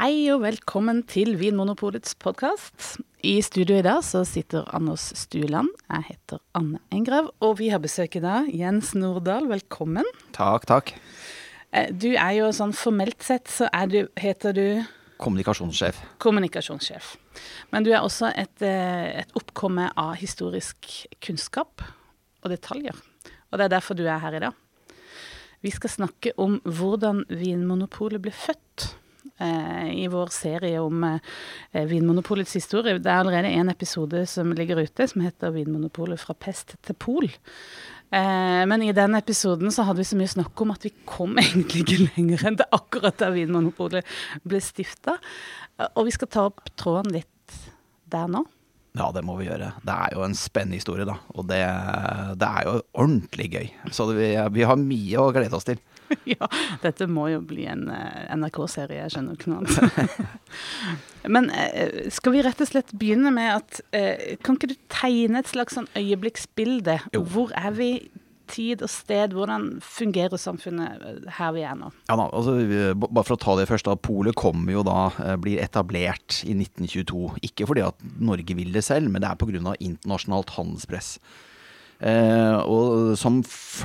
Hei og velkommen til Vinmonopolets podkast. I studio i dag så sitter Anders Stuland. Jeg heter Anne Engrav, og vi har besøk i dag. Jens Nordahl, velkommen. Takk, takk. Eh, du er jo sånn formelt sett så er du, heter du Kommunikasjonssjef. kommunikasjonssjef. Men du er også et, eh, et oppkomme av historisk kunnskap og detaljer. Og det er derfor du er her i dag. Vi skal snakke om hvordan Vinmonopolet ble født i vår serie om eh, Vinmonopolets historie. Det er allerede en episode som ligger ute, som heter 'Vinmonopolet fra pest til pol'. Eh, men i den episoden så hadde vi så mye snakk om at vi kom egentlig ikke lenger enn til akkurat da Vinmonopolet ble stifta. Og vi skal ta opp tråden litt der nå. Ja, det må vi gjøre. Det er jo en spennende historie, da. Og det, det er jo ordentlig gøy. Så det, vi, vi har mye å glede oss til. ja, dette må jo bli en eh, NRK-serie, jeg skjønner ikke noe annet. Men eh, skal vi rett og slett begynne med at eh, Kan ikke du tegne et slags sånn øyeblikksbilde? Jo. Hvor er vi? Tid og sted, hvordan fungerer samfunnet eh, her vi er nå? Ja da, altså, Bare for å ta det først, da. Polet kommer jo da, eh, blir etablert i 1922. Ikke fordi at Norge vil det selv, men det er pga. internasjonalt handelspress. Eh, og som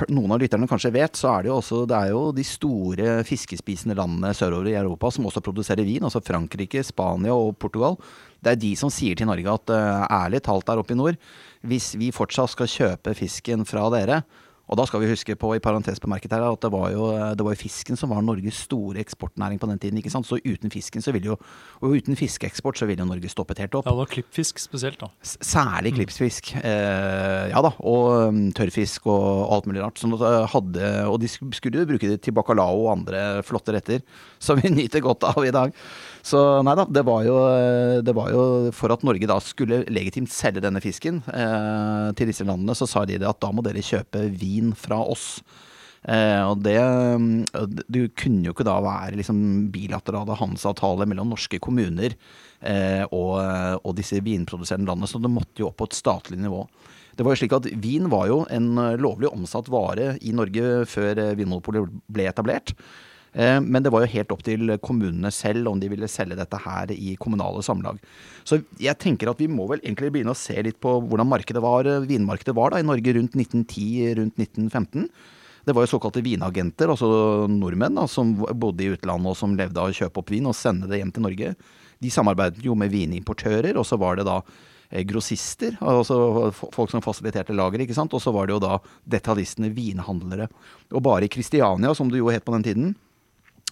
noen av lytterne kanskje vet, så er det jo også det er jo de store fiskespisende landene sørover i Europa som også produserer vin. Altså Frankrike, Spania og Portugal. Det er de som sier til Norge at eh, ærlig talt der oppe i nord, hvis vi fortsatt skal kjøpe fisken fra dere, og da skal vi huske på, i parentes bemerket her, at det var, jo, det var jo fisken som var Norges store eksportnæring på den tiden. ikke sant? Så uten fisken så ville jo, og uten fiskeeksport så ville jo Norge stoppet helt opp. Ja, det var klippfisk spesielt, da. Særlig klippfisk. Eh, ja da, og um, tørrfisk og alt mulig rart. Sånn at hadde, og de skulle jo bruke det til bacalao og andre flotte retter, som vi nyter godt av i dag. Så nei da, det var jo, det var jo for at Norge da skulle legitimt selge denne fisken eh, til disse landene, så sa de det at da må dere kjøpe vin fra oss. Eh, og det mm, Du kunne jo ikke da være liksom bilaterale handelsavtaler mellom norske kommuner eh, og, og disse vinproduserende landene, så det måtte jo opp på et statlig nivå. Det var jo slik at Vin var jo en eh, lovlig omsatt vare i Norge før eh, Vinmonopolet ble etablert. Eh, Men det var jo helt opp til kommunene selv om de ville selge dette her i kommunale samlag. Så jeg tenker at vi må vel egentlig begynne å se litt på hvordan markedet var, eh, vinmarkedet var da i Norge rundt 1910, rundt 1915. Det var jo såkalte vinagenter, altså nordmenn da, som bodde i utlandet og som levde av å kjøpe opp vin og sende det hjem til Norge. De samarbeidet jo med vinimportører, og så var det da eh, grossister, altså folk som fasiliterte lager, ikke sant. Og så var det jo da detaljistene, vinhandlere. Og bare i Kristiania, som det jo het på den tiden,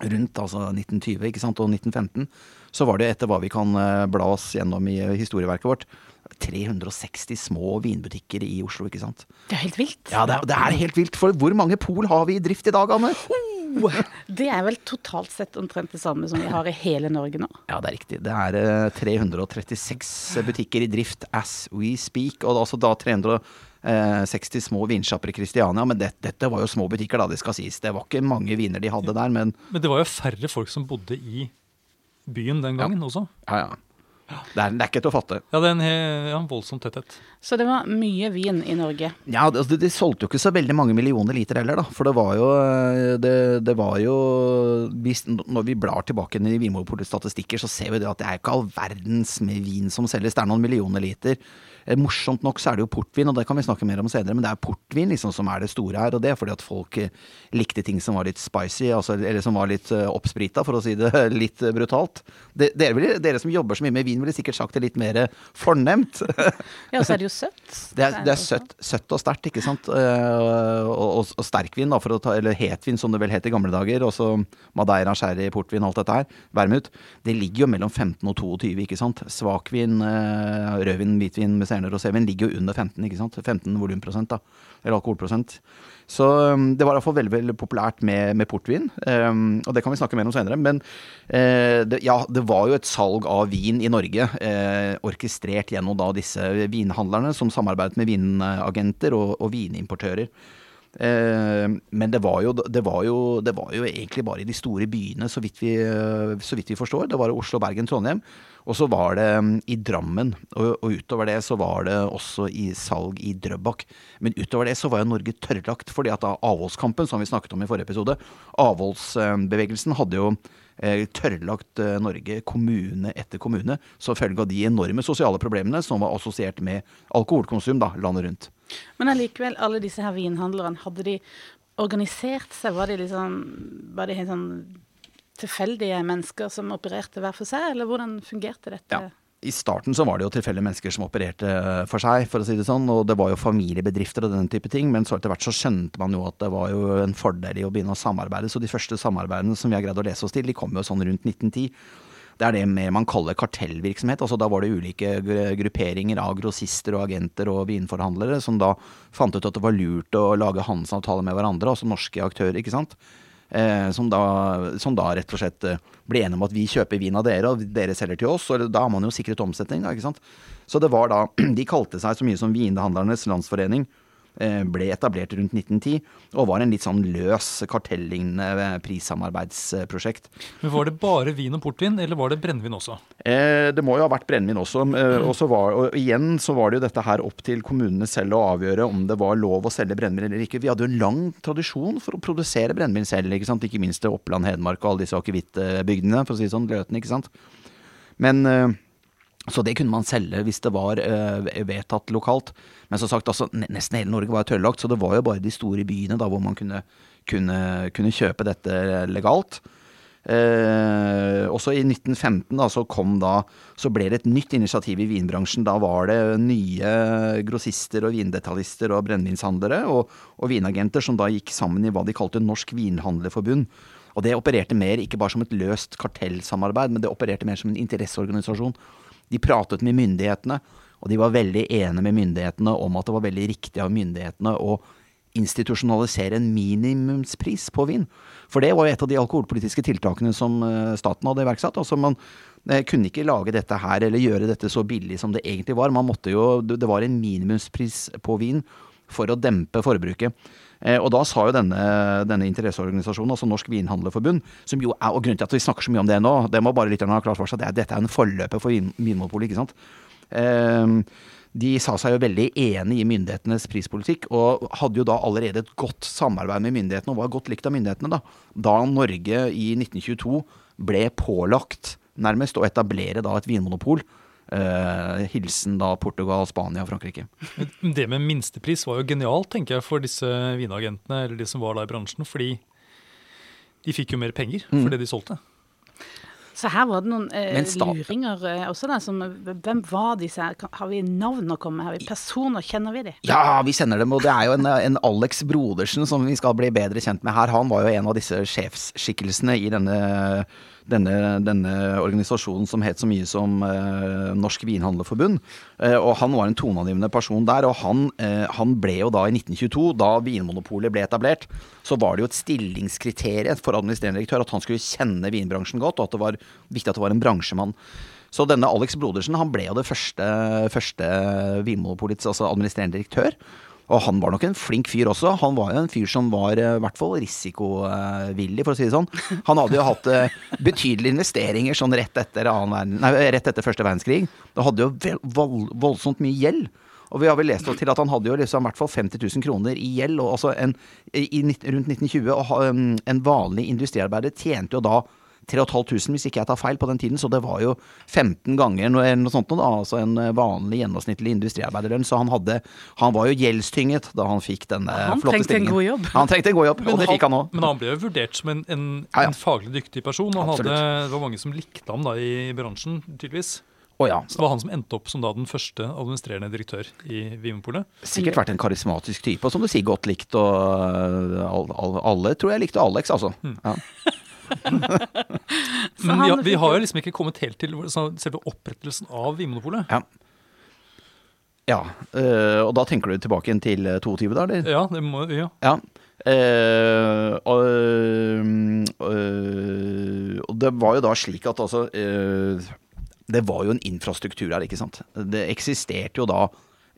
rundt altså 1920 ikke sant, og 1915, så var det etter hva vi kan eh, bla oss gjennom i eh, historieverket vårt, 360 små vinbutikker i Oslo, ikke sant. Det er helt vilt. Ja, det er, det er helt vilt. For hvor mange pol har vi i drift i dag, Anne? Det er vel totalt sett omtrent det samme som vi har i hele Norge nå. Ja, det er riktig. Det er eh, 336 butikker i drift as we speak. Og altså da 360 små vinsjapper i Kristiania. Men det, dette var jo små butikker, da, det skal sies. Det var ikke mange viner de hadde der, men Men det var jo færre folk som bodde i byen den gangen også. ja, ja. Det er, det er ikke til å fatte. Ja, det er en ja, voldsom tetthet. Så det var mye vin i Norge. Ja, de, altså, de solgte jo ikke så veldig mange millioner liter heller, da. For det var jo eh, Det, det var jo hvis, Når vi blar tilbake i Vinmonopolets statistikker, så ser vi det at det er ikke all verdens med vin som selges. Det er noen millioner liter. Eh, Morsomt nok så er det jo portvin, og det kan vi snakke mer om senere, men det er portvin liksom som er det store her. Og det er fordi at folk eh, likte ting som var litt spicy, altså, eller som var litt uh, oppsprita, for å si det litt eh, brutalt. De, dere, ville- dere som jobber så mye med vin, ville sikkert sagt det litt mer fornemt. Ja, og så er det jo søtt. Det er, det er søtt, søtt og sterkt, ikke sant. Eh, og, og, og sterkvin, da, for å ta, eller hetvin som det vel het i gamle dager. Og så Madeira, sherry, portvin, alt dette her. Vermut. Det ligger jo mellom 15 og 22, ikke sant. Svakvin, eh, rødvin, hvitvin med senere rosévin ligger jo under 15, ikke sant. 15 volumprosent, da. Eller alkoholprosent. Så um, det var i hvert fall veldig, veldig populært med, med portvin. Um, og det kan vi snakke mer om senere. Men uh, det, ja, det var jo et salg av vin i Norge, uh, orkestrert gjennom da disse vinhandlerne som samarbeidet med vinagenter og, og vinimportører. Eh, men det var, jo, det, var jo, det var jo egentlig bare i de store byene, så vidt vi, så vidt vi forstår. Det var Oslo, Bergen, Trondheim. Og så var det mm, i Drammen. Og, og utover det så var det også i salg i Drøbak. Men utover det så var jo Norge tørrlagt, fordi at da avholdskampen, som vi snakket om i forrige episode, avholdsbevegelsen hadde jo eh, tørrlagt eh, Norge kommune etter kommune som følge av de enorme sosiale problemene som var assosiert med alkoholkonsum da, landet rundt. Men allikevel, alle disse her vinhandlerne, hadde de organisert seg? Var de liksom var de helt sånn tilfeldige mennesker som opererte hver for seg, eller hvordan fungerte dette? Ja. I starten så var det jo tilfeldige mennesker som opererte for seg, for å si det sånn. Og det var jo familiebedrifter og den type ting. Men så etter hvert så skjønte man jo at det var jo en fordel i å begynne å samarbeide. Så de første samarbeidene som vi har greid å lese oss til, de kom jo sånn rundt 1910. Det er det mer man kaller kartellvirksomhet. altså Da var det ulike grupperinger av grossister og agenter og vinforhandlere som da fant ut at det var lurt å lage handelsavtaler med hverandre, altså norske aktører, ikke sant. Eh, som, da, som, da, rett og slett eh, ble enige om at vi kjøper vin av dere, og dere selger til oss. Og da har man jo sikret omsetning, da, ikke sant. Så det var da De kalte seg så mye som Vinhandlernes Landsforening. Eh, ble etablert rundt 1910 og var en litt sånn løs kartellignende prissamarbeidsprosjekt. Men Var det bare vin og portvin, eller var det brennevin også? Eh, det må jo ha vært brennevin også. Eh, og, var, og, igjen så var det jo dette her opp til kommunene selv å avgjøre om det var lov å selge brennevin eller ikke. Vi hadde jo en lang tradisjon for å produsere brennevin selv, ikke sant. Ikke minst til Oppland, Hedmark og alle disse akevittbygdene, for å si det sånn. Løten, ikke sant. Men eh, så det kunne man selge hvis det var uh, vedtatt lokalt. Men som sagt, altså, nesten hele Norge var tørrlagt, så det var jo bare de store byene da hvor man kunne, kunne, kunne kjøpe dette legalt. Uh, også i 1915 da, så da, så ble det et nytt initiativ i vinbransjen. Da var det nye grossister og vindetaljister og brennevinshandlere og, og, vinagenter som da gikk sammen i hva de kalte Norsk Vinhandlerforbund. Og det opererte mer ikke bare som et løst kartellsamarbeid, men det opererte mer som en interesseorganisasjon. De pratet med myndighetene, og de var veldig enige med myndighetene om at det var veldig riktig av myndighetene å institusjonalisere en minimumspris på vin. For det var jo et av de alkoholpolitiske tiltakene som eh, staten hadde iverksatt. Altså man eh, kunne ikke lage dette her eller gjøre dette så billig som det egentlig var. Man måtte jo, det var en minimumspris på vin for å dempe forbruket. Eh, og da sa jo denne, denne interesseorganisasjonen, altså Norsk Vinhandlerforbund, som jo er, og grunnen til at vi snakker så mye om det nå, det må bare lytterne ha klart for seg, det er, dette er en forløper for vin, Vinmonopolet, ikke sant. Eh, de sa seg jo veldig enig i myndighetenes prispolitikk, og hadde jo da allerede et godt samarbeid med myndighetene, og var godt likt av myndighetene, da. Da Norge i 1922 ble pålagt nærmest å etablere da et vinmonopol Uh, hilsen da Portugal, Spania og Frankrike. Det med minstepris var jo genialt tenker jeg, for disse vinagentene eller de som var da i bransjen. Fordi de fikk jo mer penger for mm. det de solgte. Så her var det noen eh, luringer eh, også. Da, som, hvem var disse her? Har vi navn å komme med? Har vi personer? Kjenner vi dem? Ja, vi kjenner dem. Og det er jo en, en, Alex Brodersen som vi skal bli bedre kjent med her. Han var jo en av disse sjefsskikkelsene i denne denne, denne, organisasjonen som het så mye som eh, Norsk Vinhandlerforbund. Eh, og han var en toneangivende person der. Og han, eh, han, ble jo da i 1922, da Vinmonopolet ble etablert, så var det jo et stillingskriterium for administrerende direktør at han skulle kjenne vinbransjen godt, og at det var viktig at det var en bransjemann. Så denne Alex Brodersen han ble jo det første, første Vinmonopolets altså administrerende direktør. Og han var nok en flink fyr også. Han var jo en fyr som var eh, i hvert fall risikovillig, for å si det sånn. Han hadde jo hatt eh, betydelige investeringer sånn rett etter, verden, nei, rett etter første verdenskrig. Da hadde jo voldsomt mye gjeld. Og vi har vel lest til at han hadde jo liksom i hvert fall 50 000 kroner i gjeld. Og altså en, i, rundt 1920, og en vanlig industriarbeider tjente jo da 3500 hvis ikke jeg tar feil på den tiden, så det var jo 15 ganger noe, noe sånt da, altså en eh, vanlig gjennomsnittlig industriarbeiderlønn. Så han, hadde, han var jo gjeldstynget da han fikk denne han flotte stillingen. Han trengte en god jobb. Han trengte en god jobb, og det fikk han òg. Men han ble jo vurdert som en, en, ja, ja. en faglig dyktig person. Han hadde, det var mange som likte ham da i bransjen, tydeligvis. Oh, ja. Så det var han som endte opp som da den første administrerende direktør i Vinmonopolet. Sikkert vært en karismatisk type, og som du sier, godt likt. Og uh, alle tror jeg likte Alex, altså. Mm. Ja. Men vi, vi, har jo liksom ikke kommet helt til selve opprettelsen av Vinmonopolet. Ja. ja øh, og da tenker du tilbake igjen til 22, da? eller? Ja, det må ja. ja. Uh, og, uh, og, det var jo da slik at altså uh, Det var jo en infrastruktur her, ikke sant. Det eksisterte jo da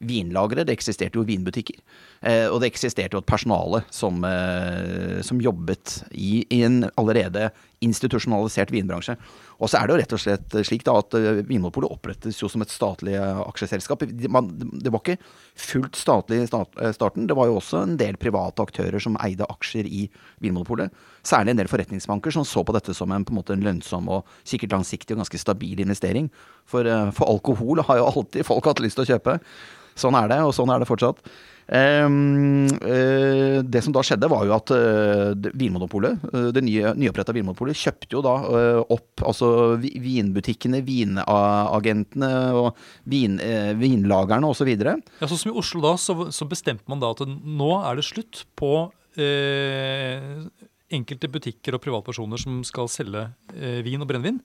vinlagre, det eksisterte jo vinbutikker. Eh, og det eksisterte jo et personale som, eh, som jobbet i, i, en allerede institusjonalisert vinbransje. Og så er det jo rett og slett slik da at eh, Vinmonopolet opprettes jo som et statlig eh, aksjeselskap. Det, var ikke fullt statlig i start, eh, starten. Det var jo også en del private aktører som eide aksjer i Vinmonopolet. Særlig en del forretningsbanker som så på dette som en, på en, måte, en lønnsom og sikkert langsiktig og ganske stabil investering. For, for alkohol har jo alltid folk hatt lyst til å kjøpe. Sånn er det, og sånn er det fortsatt. Um, uh, det som da skjedde, var jo at uh, Vinmonopolet, uh, det nye, nyoppretta Vinmonopolet, kjøpte jo da opp altså vinbutikkene, vinagentene og vin, vinlagerne osv. Ja, sånn som i Oslo da, så, så, bestemte man da at nå er det slutt på enkelte butikker og privatpersoner som skal selge vin og brennevin.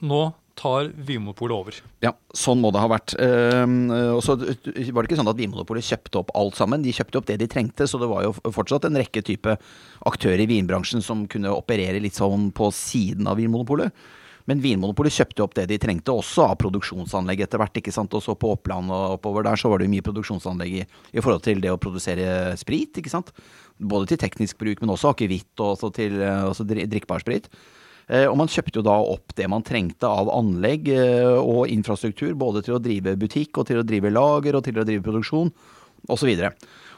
Nå tar Vinmonopolet over. Ja, sånn må det ha vært. Uh, og så var det ikke sånn at Vinmonopolet kjøpte opp alt sammen. De kjøpte opp det de trengte, så det var jo fortsatt en rekke type aktører i vinbransjen som kunne operere litt sånn på siden av Vinmonopolet. Men Vinmonopolet kjøpte opp det de trengte, også av produksjonsanlegg etter hvert. ikke sant? Og så på Oppland og oppover der så var det jo mye produksjonsanlegg i, i, forhold til det å produsere sprit. ikke sant? Både til teknisk bruk, men også akevitt og også til eh, også drikkbar sprit. Eh, og man kjøpte jo da opp det man trengte av anlegg eh, og infrastruktur, både til å drive butikk og til å drive lager og til å drive produksjon osv.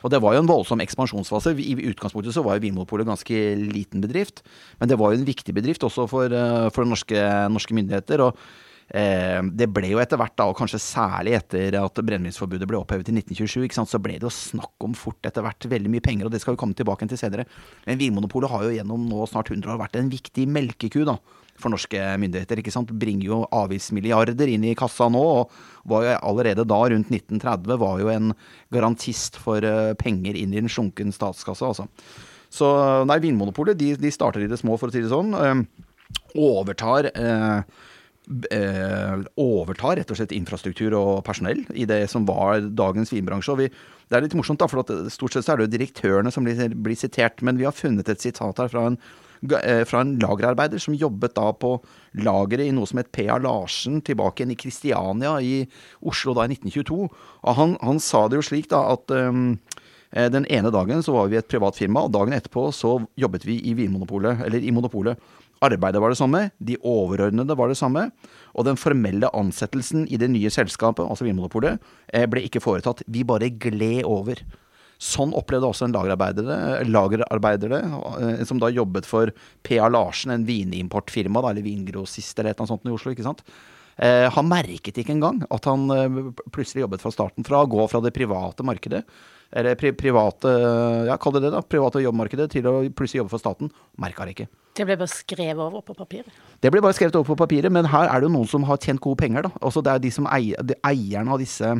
Og, det var jo en voldsom ekspansjonsfase. I utgangspunktet så var jo Vinmonopolet ganske liten bedrift, men det var jo en viktig bedrift også for, eh, for norske, norske myndigheter. og det ble jo etter hvert, da, og kanskje særlig etter at brennevinsforbudet ble opphevet i 1927, så ble det jo snakk om fort etter hvert veldig mye penger, og det skal vi komme tilbake til senere. Men Vinmonopolet har jo gjennom nå snart 100 år vært en viktig melkeku da, for norske myndigheter. ikke sant? Bringer jo avgiftsmilliarder inn i kassa nå, og var jo allerede da, rundt 1930, var jo en garantist for uh, penger inn i en slunken statskasse, altså. Så nei, Vinmonopolet de, de starter i det små, for å si det sånn. Uh, overtar eh, overtar rett og slett infrastruktur og personell i det som var dagens vinbransje. Og vi, det er litt morsomt, da, for stort sett er det jo direktørene som blir, blir, sitert. Men vi har funnet et sitat her fra en, eh, fra en lagerarbeider som jobbet da på lageret i noe som het P.A. Larsen tilbake igjen i Kristiania i Oslo da i 1922. Og han, han sa det jo slik da at um, den ene dagen så var vi et privat firma, og dagen etterpå så jobbet vi i Vinmonopolet, eller i Monopolet. Arbeidet var det samme, de overordnede var det samme, og den formelle ansettelsen i det nye selskapet, altså Vinmonopolet, eh, ble ikke foretatt. Vi bare gled over. Sånn opplevde også en lagerarbeidere, lagerarbeidere eh, som da jobbet for P.A. Larsen, en vinimportfirma, eller vingrossist eller annet sånt i Oslo. ikke sant? Eh, han merket ikke engang at han plutselig jobbet fra starten fra, å gå fra det private markedet eller pri private ja, kall det det da, private jobbmarkedet til å plutselig jobbe for staten. Merka det ikke. Det ble bare skrevet over på papiret? Det ble bare skrevet over på papiret, men her er det jo noen som har tjent gode penger. da. Også Det er de som eier, de eierne av disse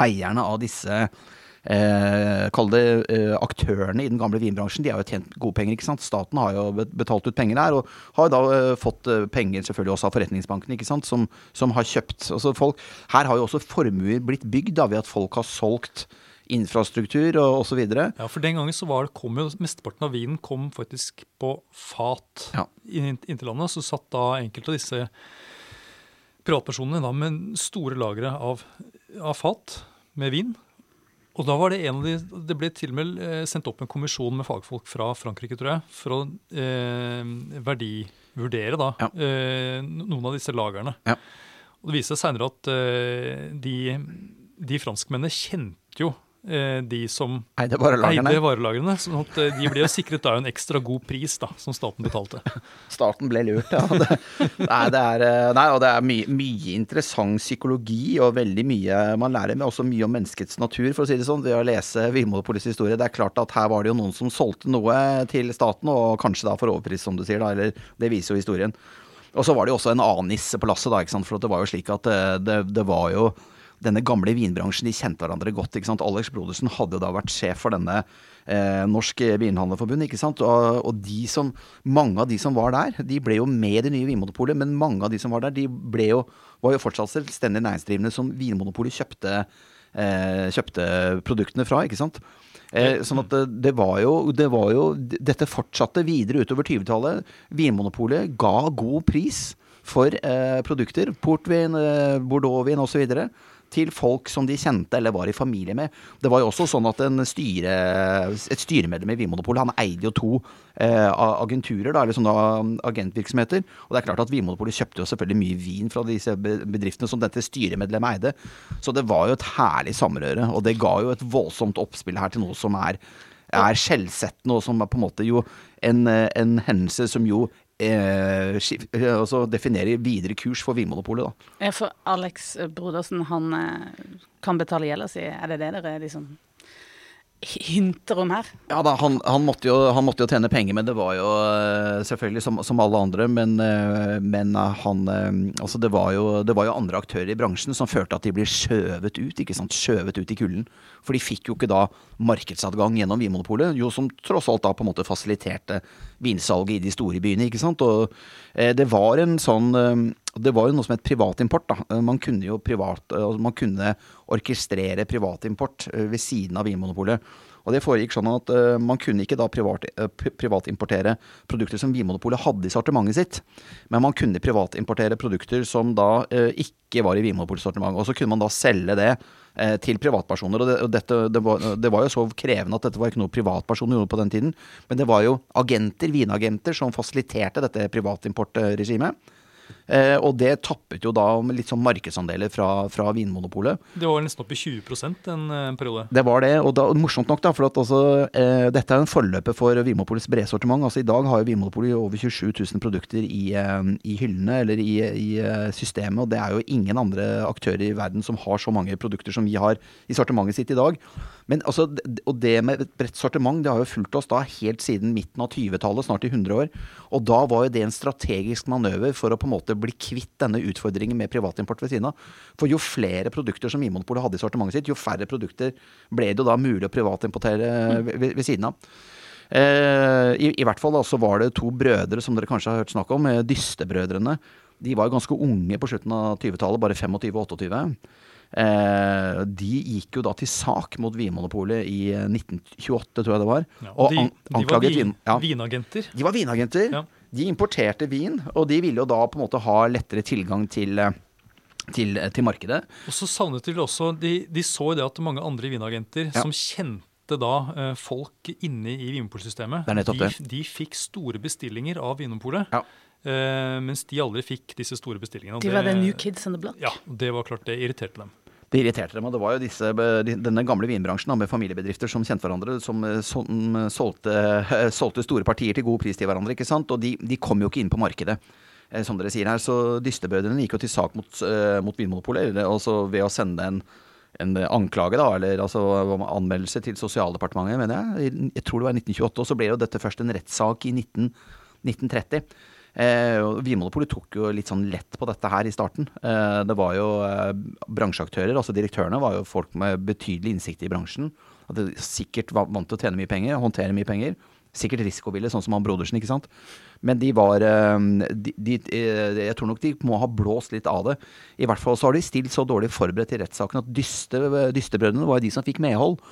eierne av disse eh, Kall det eh, aktørene i den gamle vinbransjen. De har jo tjent gode penger. ikke sant? Staten har jo betalt ut penger der, og har da eh, fått eh, penger selvfølgelig også av forretningsbankene, ikke sant, som, som har kjøpt. Altså folk, her har jo også formuer blitt bygd da, ved at folk har solgt infrastruktur og osv. Ja, for den gangen så var det, kom jo mesteparten av vinen kom faktisk på fat ja. inn, inn, landet. Så satt da enkelte av disse privatpersonene da med store lagre av, av, fat med vin. Og da var det en av de, det ble til og med eh, sendt opp en kommisjon med fagfolk fra Frankrike, tror jeg, for å eh, verdivurdere da, ja. eh, noen av disse lagrene. Ja. Og Det viste seg seinere at eh, de, de franskmennene kjente jo de som eide varelagrene. Eide varelagrene sånn at eh, de ble sikret da en ekstra god pris da, som staten betalte. Staten ble lurt, ja. Det, nei, det er, eh, nei, og det er mye, mye, interessant psykologi og veldig mye man lærer, men også mye om menneskets natur, for å si det sånn, ved å lese Vinmonopolets historie. Det er klart at her var det jo noen som solgte noe til staten, og kanskje da for overpris, som du sier, da, eller det viser jo historien. Og så var det jo også en annen nisse på lasset, da, ikke sant? for det var jo slik at det, det, det var jo denne gamle vinbransjen de kjente hverandre godt. ikke sant? Alex Brodersen hadde jo da vært sjef for denne eh, Norsk Vinhandlerforbund. ikke sant? Og, og, de som, mange av de som var der, de ble jo med i det nye Vinmonopolet, men mange av de som var der, de ble jo, var jo fortsatt selvstendig næringsdrivende som Vinmonopolet kjøpte, eh, kjøpte produktene fra. ikke sant? Eh, sånn at det, det, var jo, det, var jo, Dette fortsatte videre utover 20-tallet. Vinmonopolet ga god pris for eh, produkter. Portvin, eh, bordeauxvin osv. til folk som de kjente eller var i familie med. Det var jo også sånn at styre, et styremedlem i Vinmonopolet han eide jo to eh, agenturer, da, eller sånne agentvirksomheter. Og det er klart at Vinmonopolet kjøpte jo selvfølgelig mye vin fra disse bedriftene som dette styremedlemmet eide. Så det var jo et herlig samrøre, og det ga jo et voldsomt oppspill her til noe som er er skjellsettende, og som er på en måte jo en, en hendelse som jo eh, altså definere videre kurs for Vinmonopolet. da. Ja, for Alex Brodersen, han eh, kan betale gjelda si. Er det det dere liksom hinter om her. Ja da, han, han, måtte jo, han, måtte jo, tjene penger, men det var jo eh, selvfølgelig som, som alle andre. Men, eh, men eh, han Altså, det var, jo, det var, jo, andre aktører i bransjen som følte at de blir skjøvet ut. ikke sant, Skjøvet ut i kulden. For de fikk jo ikke da markedsadgang gjennom Vinmonopolet, jo som tross alt da på en måte fasiliterte vinsalget i de store byene. ikke sant, og det var en sånn det var jo noe som het privatimport. da. Man kunne jo privat, altså man kunne orkestrere privatimport eh, ved siden av Vinmonopolet. Og det foregikk sånn at uh, man kunne ikke da privat, uh, privatimportere produkter som Vinmonopolet hadde i sortimentet sitt, men man kunne privatimportere produkter som da uh, ikke var i Vinmonopolets sortiment. Og så kunne man da selge det til privatpersoner. Og, det, og dette, det, var, det, var, jo så krevende at dette var ikke noe privatpersoner gjorde på den tiden, men det var jo agenter, vinagenter, som fasiliterte dette privatimportregimet. Eh, og det tappet jo da litt sånn markedsandeler fra, fra Vinmonopolet. Det var nesten opp i 20% en eh, periode. Det var det. Og da, morsomt nok, da, for at altså, eh, dette er en forløper for Vinmonopolets brede sortiment. Altså, I dag har jo Vinmonopolet over 27 000 produkter i, eh, i hyllene eller i, i, eh, systemet. Og det er jo ingen andre aktører i verden som har så mange produkter som vi har i sortimentet sitt i dag. Men altså, Og det med et bredt sortiment det har jo fulgt oss da helt siden midten av 20-tallet, snart i 100 år. Og da var jo det en strategisk manøver for å på en måte bli kvitt denne utfordringen med privatimport ved siden av. For jo flere produkter som Vinmonopolet hadde i sortimentet sitt, jo færre produkter ble det jo da mulig å privatimportere ved, ved, siden av. Eh, i, i, hvert fall da, så var det to brødre som dere kanskje har hørt snakk om, eh, Dystebrødrene. De var jo ganske unge på slutten av 20-tallet, bare 25-28. Eh, de gikk jo da til sak mot Vinmonopolet i 1928, tror jeg det var. Ja, og de, de var vin, ja. vinagenter? De var vinagenter. Ja. De importerte vin, og de ville jo da på en måte ha lettere tilgang til eh, til, til markedet. Og så savnet de også De, de så det at mange andre vinagenter som kjente da eh, folk inne i Vinmonopolsystemet, de, de fikk store bestillinger av Vinmonopolet. Ja. Uh, mens de aldri fikk disse store bestillingene. De var the new kids on the block? Ja, det var klart det irriterte dem. Det irriterte dem, og det var jo disse, denne gamle vinbransjen med familiebedrifter som kjente hverandre, som, eh, som solgte, solgte, store partier til god pris til hverandre. ikke sant? Og de, de kom jo ikke inn på markedet, eh, som dere sier her. Så Dystebrødrene gikk jo til sak mot, mot Vinmonopolet altså ved å sende en en anklage, da, eller altså anmeldelse til Sosialdepartementet, mener jeg. Jeg tror det var i 1928. Og så ble jo dette først en rettssak i 19, 1930. Eh, Vinmonopolet tok jo litt sånn lett på dette her i starten. Eh, det var jo eh, bransjeaktører, altså direktørene var jo folk med betydelig innsikt i bransjen. At de sikkert var vant til å tjene mye penger, håndtere mye penger. Sikkert risikoville, sånn som han Brodersen, ikke sant. Men de var eh, de, de, eh, Jeg tror nok de må ha blåst litt av det. I hvert fall så har de stilt så dårlig forberedt til rettssaken at dyste, Dystebrødrene var jo de som fikk medhold.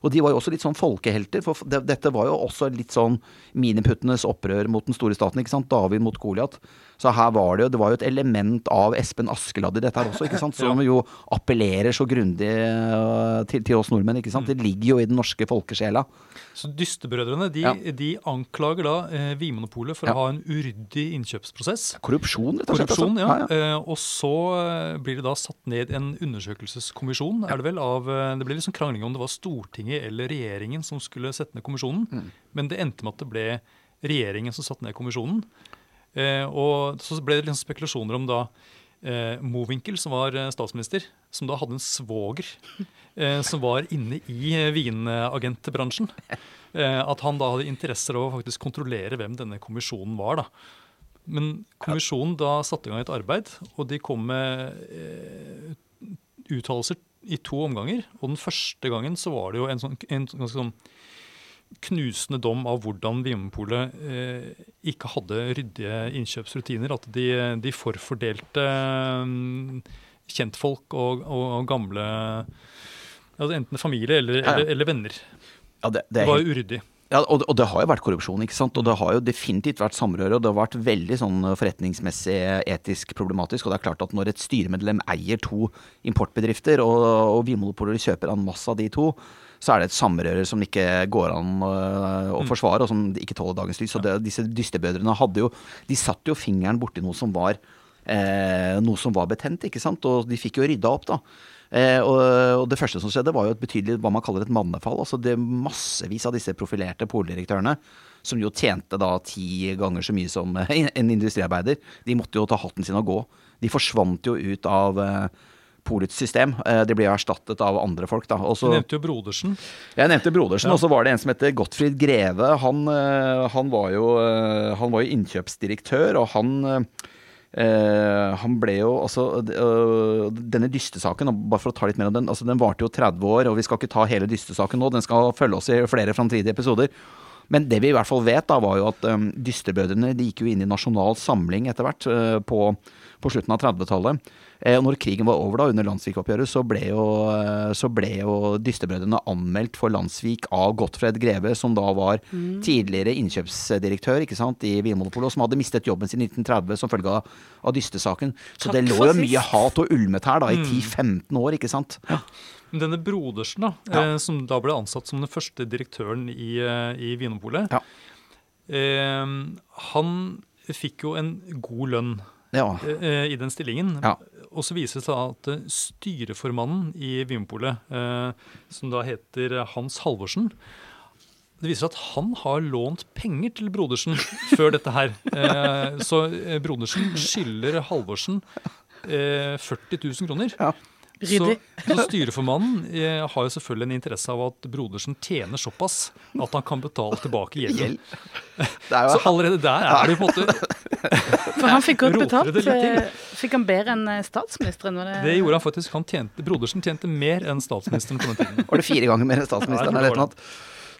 Og de var jo også litt sånn folkehelter, for dette var jo også litt sånn miniputtenes opprør mot den store staten, ikke sant. David mot Goliat. Så her var det jo Det var jo et element av Espen Askeladd i dette her også, ikke sant. Som jo appellerer så grundig øh, til, til, oss nordmenn, ikke sant. Det ligger jo i den norske folkesjela. Så Dystebrødrene de, ja. de anklager da eh, Vinmonopolet for ja. å ha en uryddig innkjøpsprosess. Korrupsjon, rett og slett. Korrupsjon, altså. ja. ja eh, og så eh, blir det da satt ned en undersøkelseskommisjon, er det vel, av eh, Det ble liksom krangling om det var Stortinget eller regjeringen som skulle sette ned kommisjonen. Mm. Men det endte med at det ble regjeringen som satte ned kommisjonen. Eh, og så ble det liksom spekulasjoner om da eh, Mowinckel, som var eh, statsminister, som da hadde en svoger som var inne i vinagentbransjen. At han da hadde interesser av å faktisk kontrollere hvem denne kommisjonen var. da. Men kommisjonen da satte i gang et arbeid, og de kom med uttalelser i to omganger. Og den første gangen så var det jo en sånn, en, en sånn knusende dom av hvordan Vinmonopolet eh, ikke hadde ryddige innkjøpsrutiner. At de, de forfordelte eh, kjentfolk og, og, og gamle altså Enten familie eller, ja, eller, eller venner. Ja, det, det, det, var jo uryddig. Ja, og, og, det har jo vært korrupsjon, ikke sant. Og det har jo definitivt vært samrøre. Og det har vært veldig sånn forretningsmessig etisk problematisk. Og det er klart at når et styremedlem eier to importbedrifter, og, og Vinmonopolet kjøper en masse av de to, så er det et samrøre som ikke går an å, å mm. forsvare, og som ikke tåler dagens lys. Og det, disse dystebødrene hadde jo De satte jo fingeren borti noe som var eh, noe som var betent, ikke sant. Og de fikk jo rydda opp, da. Eh, og, og, det første som skjedde, var jo et betydelig hva man kaller et mannefall. Altså det massevis av disse profilerte poldirektørene, som jo tjente da ti ganger så mye som en industriarbeider, de måtte jo ta hatten sin og gå. De forsvant jo ut av eh, polets system. Eh, de ble jo erstattet av andre folk. da. Også, du nevnte jo Brodersen. Jeg nevnte Brodersen, ja. og så var det en som heter Gottfried Greve. Han, eh, han, var, jo, eh, han var jo innkjøpsdirektør, og han Uh, han ble jo altså uh, Denne dystesaken, bare for å ta litt mer om den, altså den varte jo 30 år, og vi skal ikke ta hele dystesaken nå, den skal følge oss i flere framtidige episoder. Men det vi i hvert fall vet, da, var jo at um, dysterbødrene de gikk jo inn i Nasjonal Samling etter hvert, uh, på, på, slutten av 30-tallet. Eh, og når krigen var over da, under Landsvik-oppgjøret, så ble jo, eh, så ble jo Dystebrødrene anmeldt for Landsvik av Gottfred Greve, som da var mm. tidligere innkjøpsdirektør ikke sant, i Vinmonopolet, og som hadde mistet jobben sin i 1930 som følge av, av dystesaken. Så Takk det lå jo mye hat og ulmet her da, i 10-15 mm. år, ikke sant. Ja. Denne Brodersen, da, ja. eh, som da ble ansatt som den første direktøren i, eh, i Vinmonopolet, ja. eh, han fikk jo en god lønn ja. eh, i den stillingen. Ja. Og så viser det seg at eh, styreformannen i Vinmonopolet, eh, som da heter Hans Halvorsen, det viser seg at han har lånt penger til Brodersen før dette her. Så Brodersen skylder Halvorsen 40 000 kroner. Ja. Så, så, styreformannen eh, har jo selvfølgelig en interesse av at Brodersen tjener såpass at han kan betale tilbake gjelden. Så allerede der er det på en måte For han fikk godt betalt. Eh, fikk han bedre enn eh, statsministeren? Det... det... gjorde han faktisk. Han tjente, Brodersen tjente mer enn statsministeren på den tiden. Var det fire ganger mer enn statsministeren? Ja, eller noe?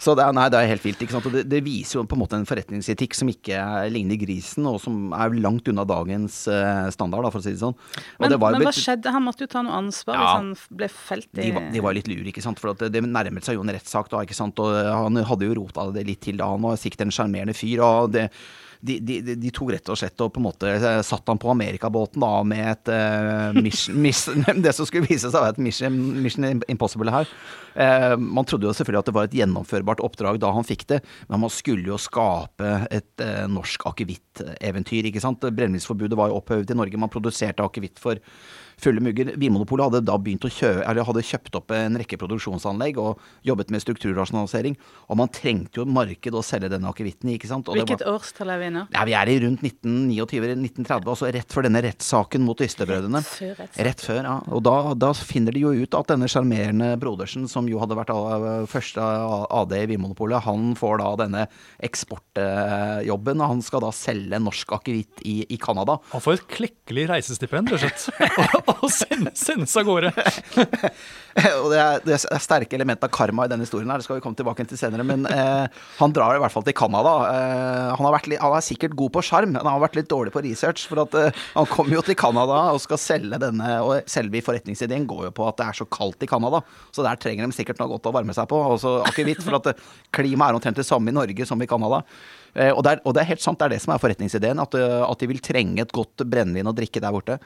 Så det er, nei, det er helt vilt. ikke sant? Og det, det, viser jo på en måte en forretningsetikk som ikke ligner grisen, og som er langt unna dagens uh, standard, da, for å si det sånn. Men, det men hva skjedde? Han måtte jo ta noe ansvar ja, hvis han ble felt i De var, de var litt lure, ikke sant. For det, det, nærmet seg jo en rettssak da, ikke sant. Og han hadde jo rota det litt til da. Han var sikkert en sjarmerende fyr. og det de, de, de, tok rett og slett og på en måte eh, satt han på amerikabåten da med et uh, mission, mission, Det som skulle vise seg å være et mission, mission Impossible her. Uh, man trodde jo selvfølgelig at det var et gjennomførbart oppdrag da han fikk det, men man skulle jo skape et uh, norsk akevitteventyr, ikke sant. Brennevinsforbudet var jo opphøvet i Norge, man produserte akevitt for fulle mugger. Vinmonopolet hadde da begynt å kjøpe, eller hadde kjøpt opp en rekke produksjonsanlegg og jobbet med strukturrasjonalisering. Og man trengte jo marked å selge denne akevitten i. ikke sant? Og Hvilket var, årstall er vi nå? Ja, Vi er i rundt 1929-1930, altså rett før denne rettssaken mot Ystebrødrene. Rett før, rett før, ja. Og da, da, finner de jo ut at denne sjarmerende Brodersen, som jo hadde vært første AD i Vinmonopolet, han får da denne eksportjobben. og Han skal da selge norsk akevitt i, i Canada. Han får et klekkelig reisestipend, rett og slett. og sendes, sendes av gårde. og det er, det er, sterke element av karma i denne historien, her, det skal vi komme tilbake til senere. Men eh, han drar i hvert fall til Canada. Eh, han, han, er sikkert god på sjarm, men han har vært litt dårlig på research. For at, eh, han kommer jo til Canada og skal selge denne, og selve forretningsideen går jo på at det er så kaldt i Canada. Så der trenger de sikkert noe godt å varme seg på. Også akevitt, for at eh, klimaet er omtrent det samme i Norge som i Canada. Eh, og det, er, og det, er, helt sant, det er det som er forretningsideen. At, eh, at de vil trenge et godt brennevin å drikke der borte.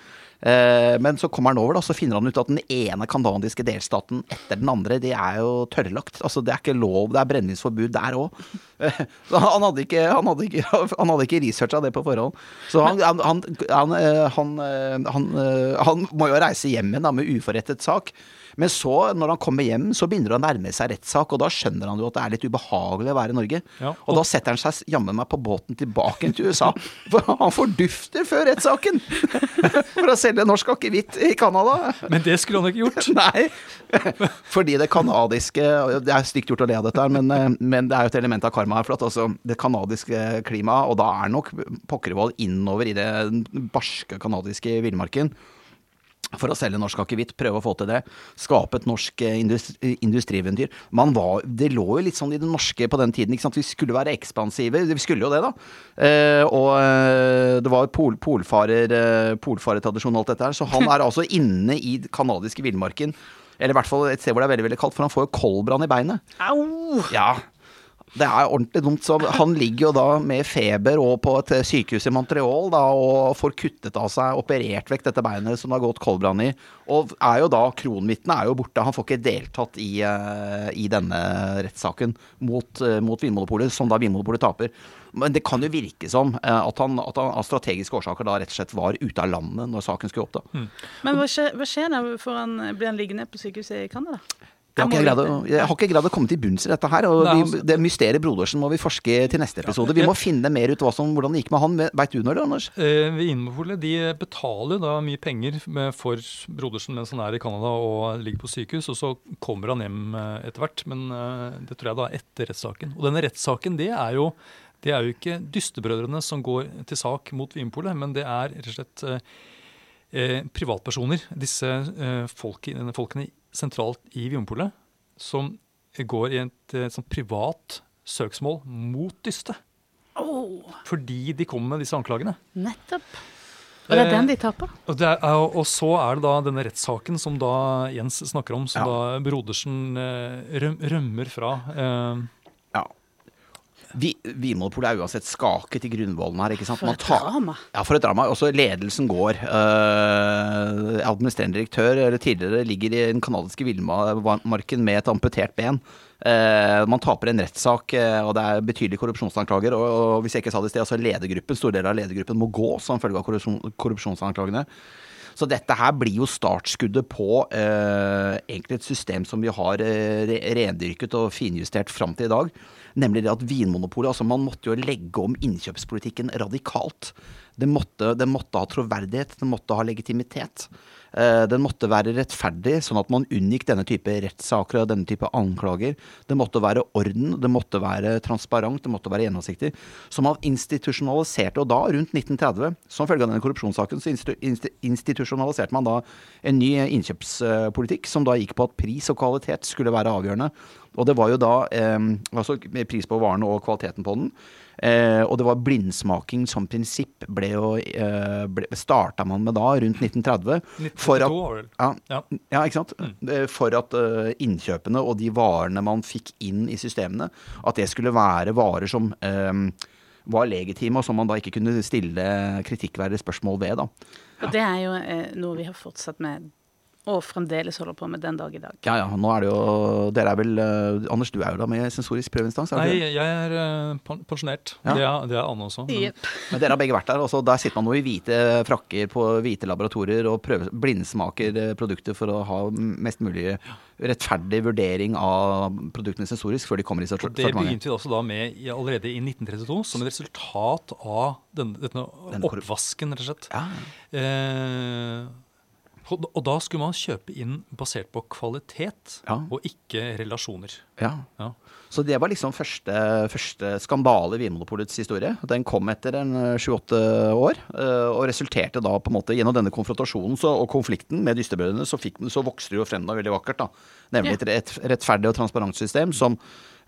Eh, men så kommer han over, da, så finner han ut at den ene kanadiske delstaten etter den andre, de er jo tørrlagt. Altså, det er ikke lov, det er brennevinsforbud der òg. Han hadde ikke, han hadde ikke, han hadde ikke researcha det på forhånd. Så han, han, han, han må jo reise hjem igjen med uforrettet sak. Men så, når han kommer hjem, så begynner det å nærme seg rettssak, og da skjønner han jo at det er litt ubehagelig å være i Norge. Ja, og, og, da setter han seg jammen meg på båten tilbake til USA. For han fordufter før rettssaken! For å selge norsk akevitt i Canada. Men det skulle han ikke gjort. Nei. Fordi det canadiske Det er stygt gjort å le av dette, men, eh, men, det er jo et element av karma her. For at altså, det canadiske klimaet, og da er nok Pokkervoll innover i det barske canadiske villmarken for å selge norsk akevitt, prøve å få til det. Skape et norsk eh, industri, industrieventyr. det lå jo litt sånn i det norske på den tiden. ikke sant? Vi skulle være ekspansive. Vi skulle jo det, da. Eh, og eh, det var pol, polfarer, eh, polfarertradisjon og alt dette her. Så han er altså inne i den canadiske villmarken. Eller i hvert fall et sted hvor det er veldig veldig kaldt, for han får jo koldbrann i beinet. Au! Ja, Det er ordentlig dumt. Så han ligger jo da med feber og på et sykehus i Montreal da, og får kuttet av seg, operert vekk dette beinet som det har gått koldbrann i. Og er jo da, kronvitnet er jo borte. Han får ikke deltatt i, uh, i denne rettssaken mot, uh, mot Vinmonopolet, som da Vinmonopolet taper. Men det kan jo virke som uh, at, han, at, han, av strategiske årsaker da rett og slett var ute av landet når saken skulle opp. da. Mm. Men hva skjer, hva skjer da? Han, blir han liggende på sykehuset i Canada? Jeg har, ikke å, jeg har ikke greid å komme til bunns i dette her. og vi, altså- Det mysteriet Brodersen må vi forske til neste episode. Vi må finne mer ut som, hvordan det gikk med han. Veit du når det, Anders? Eh, Vinmonopolet de betaler da mye penger for Brodersen mens han er i Canada og ligger på sykehus. Og så kommer han hjem eh, etter hvert. Men eh, det tror jeg da etter rettssaken. Og denne rettssaken det er jo det er jo ikke dystebrødrene som går til sak mot Vinmonopolet, men det er rett og slett eh, privatpersoner. Disse eh, folkene, folkene sentralt i Vinmonopolet som går i et, et sånt privat søksmål mot Dyste. Oh. Fordi de kommer med disse anklagene. Nettopp. Og det er den de taper. Eh, og, er, og, så er det da denne rettssaken som da Jens snakker om, som ja. da Brodersen eh, røm, rømmer fra. Eh, vi, Vinmonopolet er uansett skaket i grunnvollen her. ikke sant? For et tar, drama. Ja, for et drama. Også ledelsen går. Uh, administrerende direktør eller tidligere ligger i den canadiske villmarken med et amputert ben. Uh, man taper en rettssak, uh, og det er betydelige korrupsjonsanklager. Og, og, hvis jeg ikke sa det i sted, altså ledergruppen, store deler av ledergruppen må gå som følge av korrupsjon, korrupsjonsanklagene. Så dette her blir jo startskuddet på uh, egentlig et system som vi har rendyrket og finjustert fram til i dag. Nemlig det at Vinmonopolet altså Man måtte jo legge om innkjøpspolitikken radikalt. Det måtte, den måtte ha troverdighet, det måtte ha legitimitet. Eh, den måtte være rettferdig, sånn at man unngikk denne type rettssaker og denne type anklager. Det måtte være orden, det måtte være transparent, det måtte være gjennomsiktig. Så man institusjonaliserte, og da, rundt 1930, som følge av denne korrupsjonssaken, så institusjonaliserte man da en ny innkjøpspolitikk som da gikk på at pris og kvalitet skulle være avgjørende. Og det var jo da eh, altså pris på varene og kvaliteten på den. Eh, og det var blindsmaking som prinsipp ble jo eh, ble, starta man med da, rundt 1930. 1932, for at, ja, ja. ja, ikke sant. Mm. For at uh, innkjøpene og de varene man fikk inn i systemene, at det skulle være varer som um, var legitime, og som man da ikke kunne stille kritikkverdige spørsmål ved. da. Og det er jo eh, noe vi har fortsatt med og fremdeles holder på med den dag i dag. Ja, ja. Nå er det jo Dere er vel uh, Anders, du er jo da med i sensorisk prøveinstans? Nei, jeg er uh, pensjonert. Ja. Det, er, det, er, Anne også. Men... Yep. men dere har begge vært der. Også, der sitter man nå i hvite frakker på hvite laboratorier og prøver, blindsmaker eh, produkter for å ha mest mulig rettferdig vurdering av produktene sensorisk før de kommer i sortimentet. Det begynte vi også da med allerede i 1932 som et resultat av denne, denne, denne oppvasken, rett og slett. Ja. Eh, og da skulle man kjøpe inn basert på kvalitet ja. og ikke relasjoner. Ja. ja. Så det var liksom første, første skandale i Vinmonopolets historie. Den kom etter en eh, sju-åtte år, eh, og resulterte da på en måte gjennom denne konfrontasjonen så, og konflikten med dystebrødrene, så, så vokste det jo frem da veldig vakkert. da. Nemlig et, et rettferdig og transparent system som,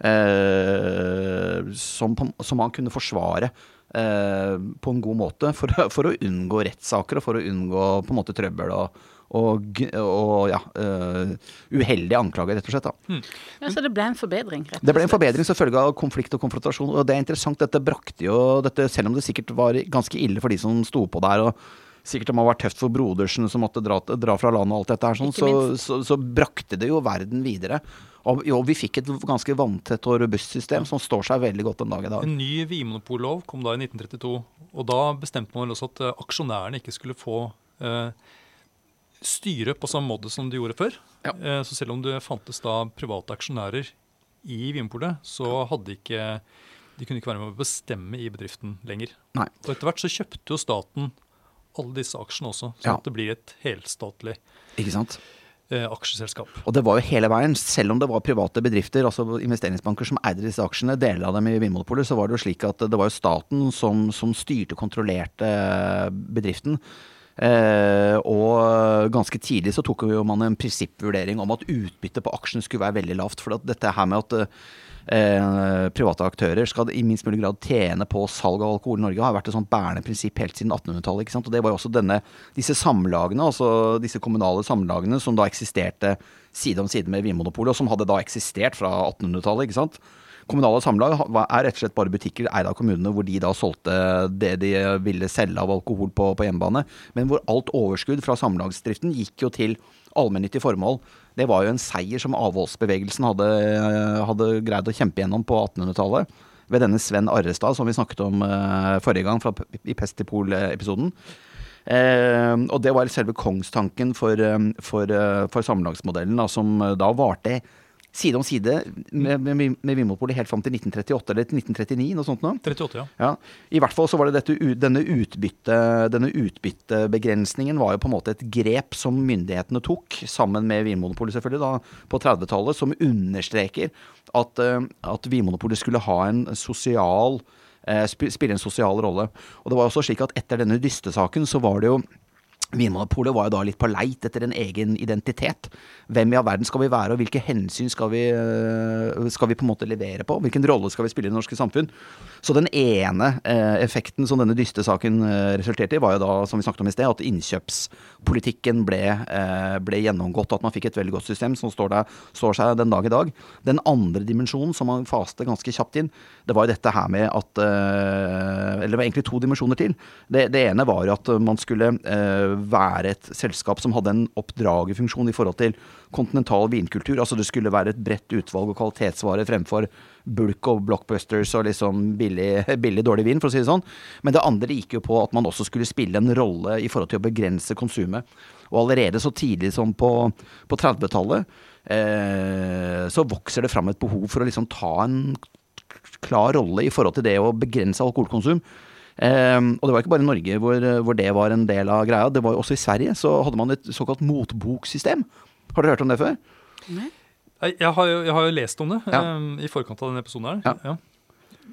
eh, som, som man kunne forsvare på en god måte for, for, å unngå rettssaker og for å unngå på en måte trøbbel og, og, og ja, uh, uheldige anklager, rett og slett. Mm. Ja, Så det ble en forbedring? rett og slett? Det ble en forbedring som følge av konflikt og konfrontasjon. Og det er interessant, dette brakte jo dette, Selv om det sikkert var ganske ille for de som sto på der. og Sikkert det må ha vært tøft for Brodersen som måtte dra, dra fra landet og alt dette her, sånn, så, så, så, brakte det jo verden videre. Og, jo, vi fikk et ganske vanntett og robust system som står seg veldig godt en dag i dag. En ny vinmonopollov kom da i 1932, og da bestemte man også at uh, aksjonærene ikke skulle få eh, styre på samme måte som de gjorde før. Ja. Eh, så selv om det fantes da private aksjonærer i Vinmonopolet, så hadde ikke de kunne ikke være med å bestemme i bedriften lenger. Nei. Og etter hvert så kjøpte jo staten alle disse aksjene også, sånn ja. det blir et helstatlig Ikke sant? Eh, aksjeselskap. Og det var jo hele veien, selv om det var private bedrifter, altså investeringsbanker som eide disse aksjene, deler av dem i Vinmonopolet, så var det jo slik at det var jo staten som, som styrte og kontrollerte bedriften. Eh, og ganske tidlig så tok jo man en prinsippvurdering om at utbyttet på aksjen skulle være veldig lavt. For dette her med at eh, private aktører skal i minst mulig grad tjene på salg av alkohol i Norge, har vært et sånt bærende prinsipp helt siden 1800-tallet. ikke sant? Og det var jo også denne, disse samlagene, altså disse kommunale samlagene som da eksisterte side om side med Vinmonopolet, og som hadde da eksistert fra 1800-tallet. ikke sant? kommunale samlag er rett og slett bare butikker eid av kommunene hvor de da solgte det de ville selge av alkohol på, på hjemmebane. Men hvor alt overskudd fra samlagsdriften gikk jo til allmennyttige formål. Det var jo en seier som avholdsbevegelsen hadde, hadde greid å kjempe gjennom på 1800-tallet. Ved denne Sven Arrestad, som vi snakket om uh, forrige gang fra, i Pestipol-episoden. Uh, og det var selve kongstanken for, for, for samlagsmodellen, da, som da varte side om side med, med, med Vinmonopolet helt fram til 1938 eller 1939, noe sånt noe. 38, ja. ja. I hvert fall så var det dette, denne, utbytte, denne utbyttebegrensningen var jo på en måte et grep som myndighetene tok, sammen med Vinmonopolet selvfølgelig, da, på 30-tallet, som understreker at, eh, at Vinmonopolet skulle ha en sosial eh, spille en sosial rolle. Og det var også slik at etter denne dystesaken så var det jo Vinmonopolet var jo da litt på leit etter en egen identitet. Hvem i all verden skal vi være, og hvilke hensyn skal vi, øh, skal vi på en måte levere på? Hvilken rolle skal vi spille i det norske samfunn? Så den ene eh, effekten som denne dystesaken saken resulterte i, var jo da, som vi snakket om i sted, at innkjøpspolitikken ble, eh, ble gjennomgått. At man fikk et veldig godt system som står, der, står, seg den dag i dag. Den andre dimensjonen som man faste ganske kjapt inn, det var jo dette her med at eh, Eller det var egentlig to dimensjoner til. Det, det ene var jo at man skulle eh, være et selskap som hadde en oppdragerfunksjon i forhold til kontinental vinkultur. Altså det skulle være et bredt utvalg og kvalitetsvare fremfor bulk og blockbusters og liksom billig, billig, dårlig vin, for å si det sånn. Men det andre gikk jo på at man også skulle spille en rolle i forhold til å begrense konsumet. Og allerede så tidlig som på, på 30-tallet eh, så vokser det fram et behov for å liksom ta en klar rolle i forhold til det å begrense alkoholkonsum. Um, og det var ikke bare i Norge hvor, hvor, det var en del av greia. Det var jo også i Sverige. Så hadde man et såkalt motboksystem. Har dere hørt om det før? Nei. Jeg har, jo, jeg har jo lest om det ja. um, i forkant av denne episoden her. Ja. Ja.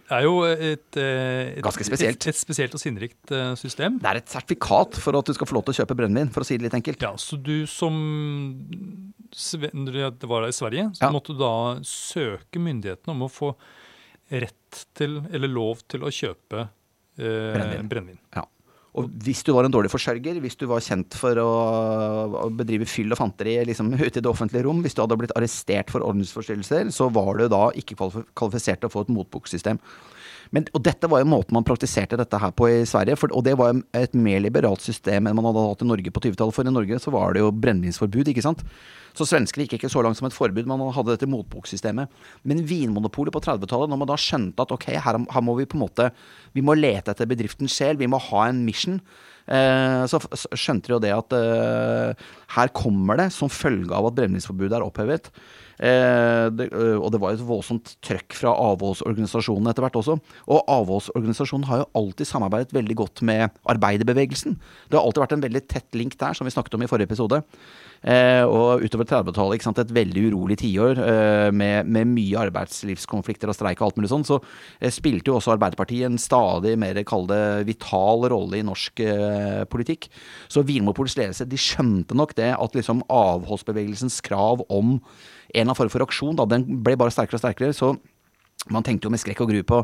Det er jo et, eh, et, Ganske spesielt. Et, et, spesielt og sinnrikt uh, system. Det er et sertifikat for at du skal få lov til å kjøpe brennevin, for å si det litt enkelt. Ja, Så du som det var i Sverige, så måtte du da søke myndighetene om å få rett til, eller lov til å kjøpe brennevin. brennevin. Ja. Og hvis du var en dårlig forsørger, hvis du var kjent for å, å bedrive fyll og fanteri liksom, ute i det offentlige rom, hvis du hadde blitt arrestert for ordensforstyrrelser, så var du da ikke kvalifisert til å få et motbuksystem. Men, og dette var jo måten man praktiserte dette her på i Sverige. For, og det var et mer liberalt system enn man hadde hatt i Norge på 20-tallet. For i Norge så var det jo brennevinsforbud, ikke sant. Så svenskene gikk ikke så langt som et forbud, man hadde dette motboksystemet. Men Vinmonopolet på 30-tallet, når man da skjønte at ok, her, her, må vi på en måte Vi må lete etter bedriftens sjel, vi må ha en mission. Eh, så skjønte de jo det at eh, her kommer det, som følge av at brennevinsforbudet er opphevet, Eh, det, eh, og det var et voldsomt trøkk fra avholdsorganisasjonen etter hvert også. Og avholdsorganisasjonen har jo alltid samarbeidet veldig godt med arbeiderbevegelsen. Det har alltid vært en veldig tett link der, som vi snakket om i forrige episode. Eh, og utover 30-tallet, et veldig urolig tiår eh, med, med, mye arbeidslivskonflikter og streik og alt mulig sånn, så eh, spilte jo også Arbeiderpartiet en stadig mer, kall vital rolle i norsk eh, politikk. Så Vinmopols ledelse, de skjønte nok det at liksom avholdsbevegelsens krav om en eller annen form for aksjon, da, den ble bare sterkere og sterkere. så man tenkte jo med skrekk og gru på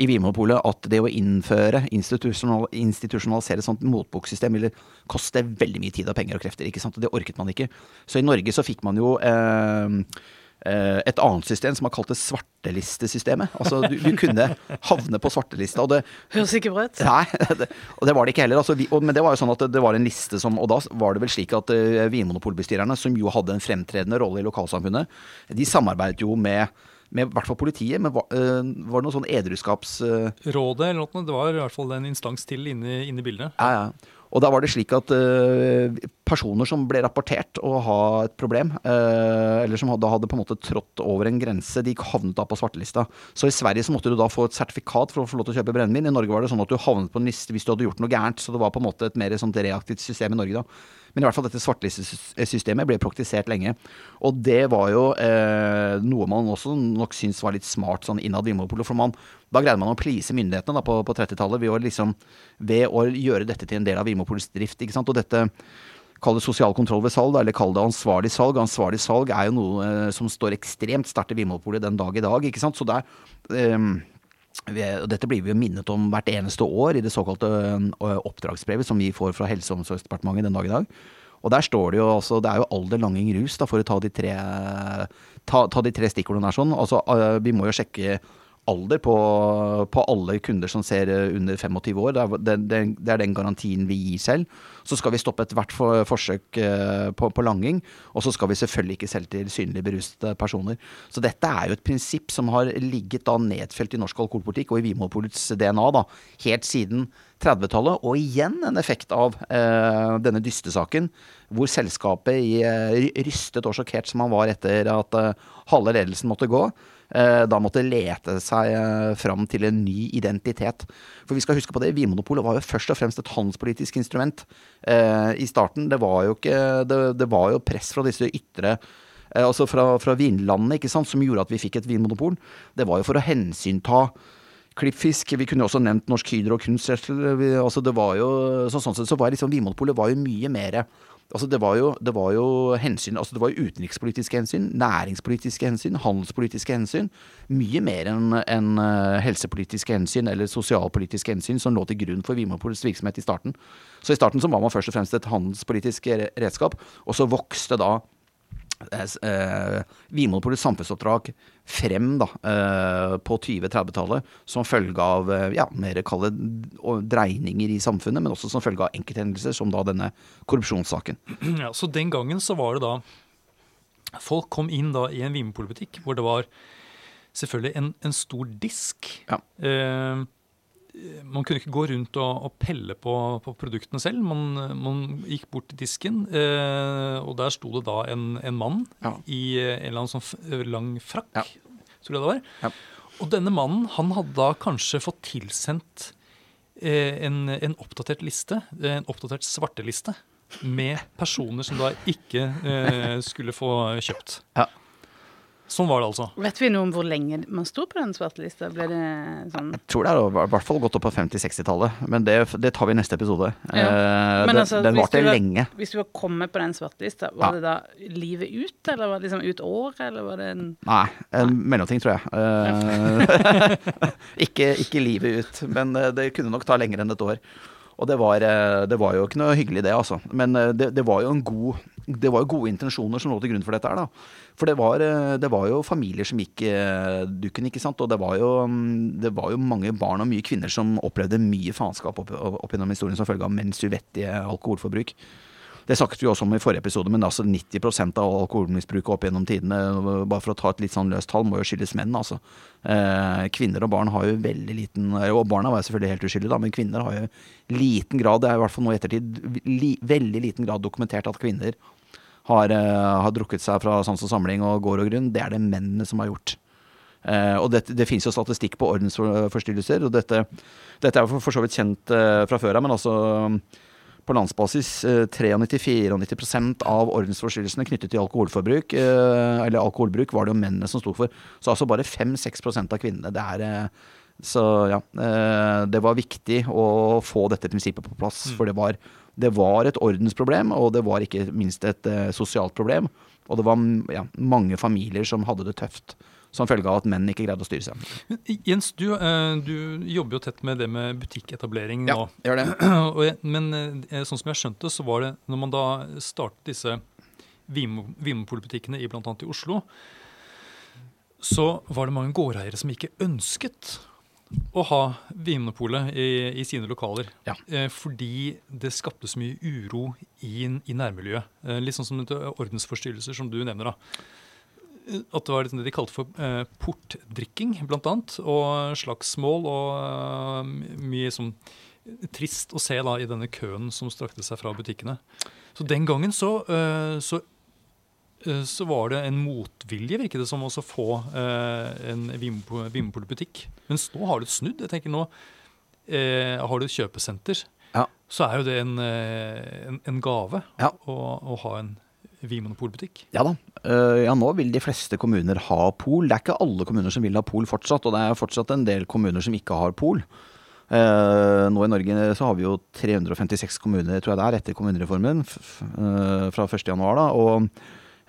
i Vinmonopolet at det å innføre, institusjonal, institusjonalisere et sånt motboksystem ville koste veldig mye tid og penger og krefter. ikke sant? Og det orket man ikke. Så i Norge så fikk man jo eh et annet system som har kalt det svartelistesystemet. Altså du, du kunne havne på svartelista. Og det, Høres ikke bra ut. Nei, det, og det var det ikke heller. Altså, vi, og, men det var jo sånn at det, det, var en liste som Og da var det vel slik at uh, Vinmonopolbestyrerne, som jo hadde en fremtredende rolle i lokalsamfunnet, de samarbeidet jo med med i hvert fall politiet. Men var, øh, var det noe sånn edruskaps... Øh... Rådet eller noe, det var i hvert fall en instans til inne, inne i bildet. Ja, ja. Og da var det slik at uh, personer som ble rapportert å ha et problem, uh, eller som hadde, hadde, på en måte trådt over en grense, de havnet da på svartelista. Så i Sverige så måtte du da få et sertifikat for å få lov til å kjøpe brennevin. I Norge var det sånn at du havnet på en liste hvis du hadde gjort noe gærent. Så det var på en måte et mer sånt reaktivt system i Norge da. Men i hvert fall dette svartelistesystemet ble praktisert lenge. Og det var jo eh, noe man også nok syntes var litt smart sånn innad Vinmonopolet. For man, da greide man å please myndighetene da, på, på 30-tallet ved, liksom, ved, å gjøre dette til en del av Vinmonopolets drift. ikke sant? Og dette Kall det sosial kontroll ved salg, eller kall det ansvarlig salg. Ansvarlig salg er jo noe eh, som står ekstremt sterkt i Vinmonopolet den dag i dag. ikke sant? Så det er eh, dette blir vi jo minnet om hvert eneste år i det såkalte oppdragsbrevet som vi får fra Helse- og omsorgsdepartementet den dag i dag. Og der står det jo altså Det er jo alder, langing, rus, da, for å ta de tre, ta, ta de tre stikkordene der sånn. Altså, vi må jo sjekke alder på, på, alle kunder som ser under 25 år. Det er, det, det er, den garantien vi gir selv. Så skal vi stoppe ethvert for, forsøk eh, på, på, langing. Og så skal vi selvfølgelig ikke selge til synlig berusede personer. Så dette er jo et prinsipp som har ligget da nedfelt i norsk alkoholpolitikk og i Vinmonopolets DNA da, helt siden 30-tallet. Og igjen en effekt av eh, denne dystesaken, hvor selskapet i, eh, rystet og sjokkert som han var etter at eh, halve ledelsen måtte gå, Eh, da måtte lete seg eh, fram til en ny identitet. For vi skal huske på det, Vinmonopolet var jo først og fremst et handelspolitisk instrument eh, i starten. Det var jo, ikke, det, det var jo press fra disse ytre altså fra, fra vinlandene, ikke sant, som gjorde at vi fikk et vinmonopol. Det var jo for å hensynta Klippfisk. Vi kunne også nevnt Norsk Hydro og Kunstgjødsel. Altså det jo, sånn så var liksom Vinmonopolet var jo mye mer Altså det, var jo, det var jo hensyn altså Det var jo utenrikspolitiske hensyn, næringspolitiske hensyn, handelspolitiske hensyn. Mye mer enn en, uh, helsepolitiske hensyn eller sosialpolitiske hensyn som lå til grunn for Vinmonopolets virksomhet i starten. Så i starten så var man først og fremst et handelspolitisk redskap, og så vokste da eh, Vinmonopolets samfunnsoppdrag frem da, eh, på 2030-tallet som følge av eh, ja, mer kalde dreininger i samfunnet, men også som følge av enkelthendelser, som da denne korrupsjonssaken. Ja, Så den gangen så var det da Folk kom inn da i en vinmonopolbutikk hvor det var selvfølgelig en, en stor disk. Ja. Eh, man kunne ikke gå rundt og, og pelle på, på, produktene selv. Man, man, gikk bort til disken, eh, og der sto det da en, en mann ja. i en eller annen sånn lang frakk, ja. tror jeg det var. Ja. Og denne mannen han hadde da kanskje fått tilsendt eh, en, en, oppdatert liste, en oppdatert svarteliste, med personer som da ikke eh, skulle få kjøpt. Ja. Sånn var det altså. Vet vi noe om hvor lenge man sto på den svartelista? Ble det sånn Jeg tror det har i hvert fall gått opp på 50-60-tallet, men det, det, tar vi i neste episode. Ja. Eh, den, altså, den varte lenge. Hvis du var kommet på den svartelista, var ja. det da livet ut, eller var det liksom ut året, eller var det en Nei, en mellomting, tror jeg. Eh, ikke, ikke livet ut, men eh, det kunne nok ta lenger enn et år. Og det var, eh, det var, jo ikke noe hyggelig, det, altså. Men eh, det, det, var jo en god Det var jo gode intensjoner som lå til grunn for dette her, da. For det var, eh, det var jo familier som gikk dukken, ikke sant. Og det var, jo, mm, det var jo mange barn og mye kvinner som opplevde mye faenskap opp, opp gjennom historien som følge av menns uvettige alkoholforbruk. Det snakket vi også om i forrige episode, men altså 90% av alkoholmisbruket opp gjennom tidene, bare for å ta et litt sånn løst tall, må jo skyldes menn, altså. Eh, kvinner og barn har jo veldig liten Og barna var jo selvfølgelig helt uskyldige, da, men kvinner har jo liten grad, det er i hvert fall nå i ettertid, li, veldig liten grad dokumentert at kvinner har, uh, har drukket seg fra sans og samling og gård og grunn. Det er det mennene som har gjort. Uh, og det, det finnes jo statistikk på ordensforstyrrelser, og dette, dette er jo for, for, så vidt kjent uh, fra før av, men altså på landsbasis 93-94% av ordensforstyrrelsene knyttet til alkoholforbruk, eh, eller alkoholbruk, var det jo mennene som sto for. Så altså bare 5-6% av kvinnene. Det er eh, så ja, eh, det var viktig å få dette prinsippet på plass. Mm. For det var, det var, et ordensproblem, og det var ikke minst et sosialt problem. Og det var ja, mange familier som hadde det tøft som følge av at menn ikke greide å styre seg. Jens, du, eh, du jobber jo tett med det med butikketablering nå. Ja, gjør det. Men eh, sånn som jeg skjønte, så var det når man da startet disse Vinmonopolbutikkene i bl.a. i Oslo, så var det mange gårdeiere som ikke ønsket å ha Vinmonopolet i, i, sine lokaler. Ja. Eh, fordi det skapte så mye uro i, i nærmiljøet. Eh, litt sånn som ordensforstyrrelser, som du nevner. da at det var liksom det de kalte for eh, portdrikking, bl.a. Og slagsmål og uh, mye sånn trist å se da i denne køen som strakte seg fra butikkene. Så den gangen så, så, så var det en motvilje, virket det som, å få en Vinmonopol-butikk. Mens nå har du snudd. Jeg tenker nå har du et kjøpesenter. Ja. Så er jo det en, en, en gave ja. å, å ha en Vinmonopolbutikk? Ja da. Ja, nå vil de fleste kommuner ha pol. Det er ikke alle kommuner som vil ha pol fortsatt, og det er fortsatt en del kommuner som ikke har pol. Uh, nå i Norge så har vi jo 356 kommuner, tror jeg det er, etter kommunereformen fra 1.1. da,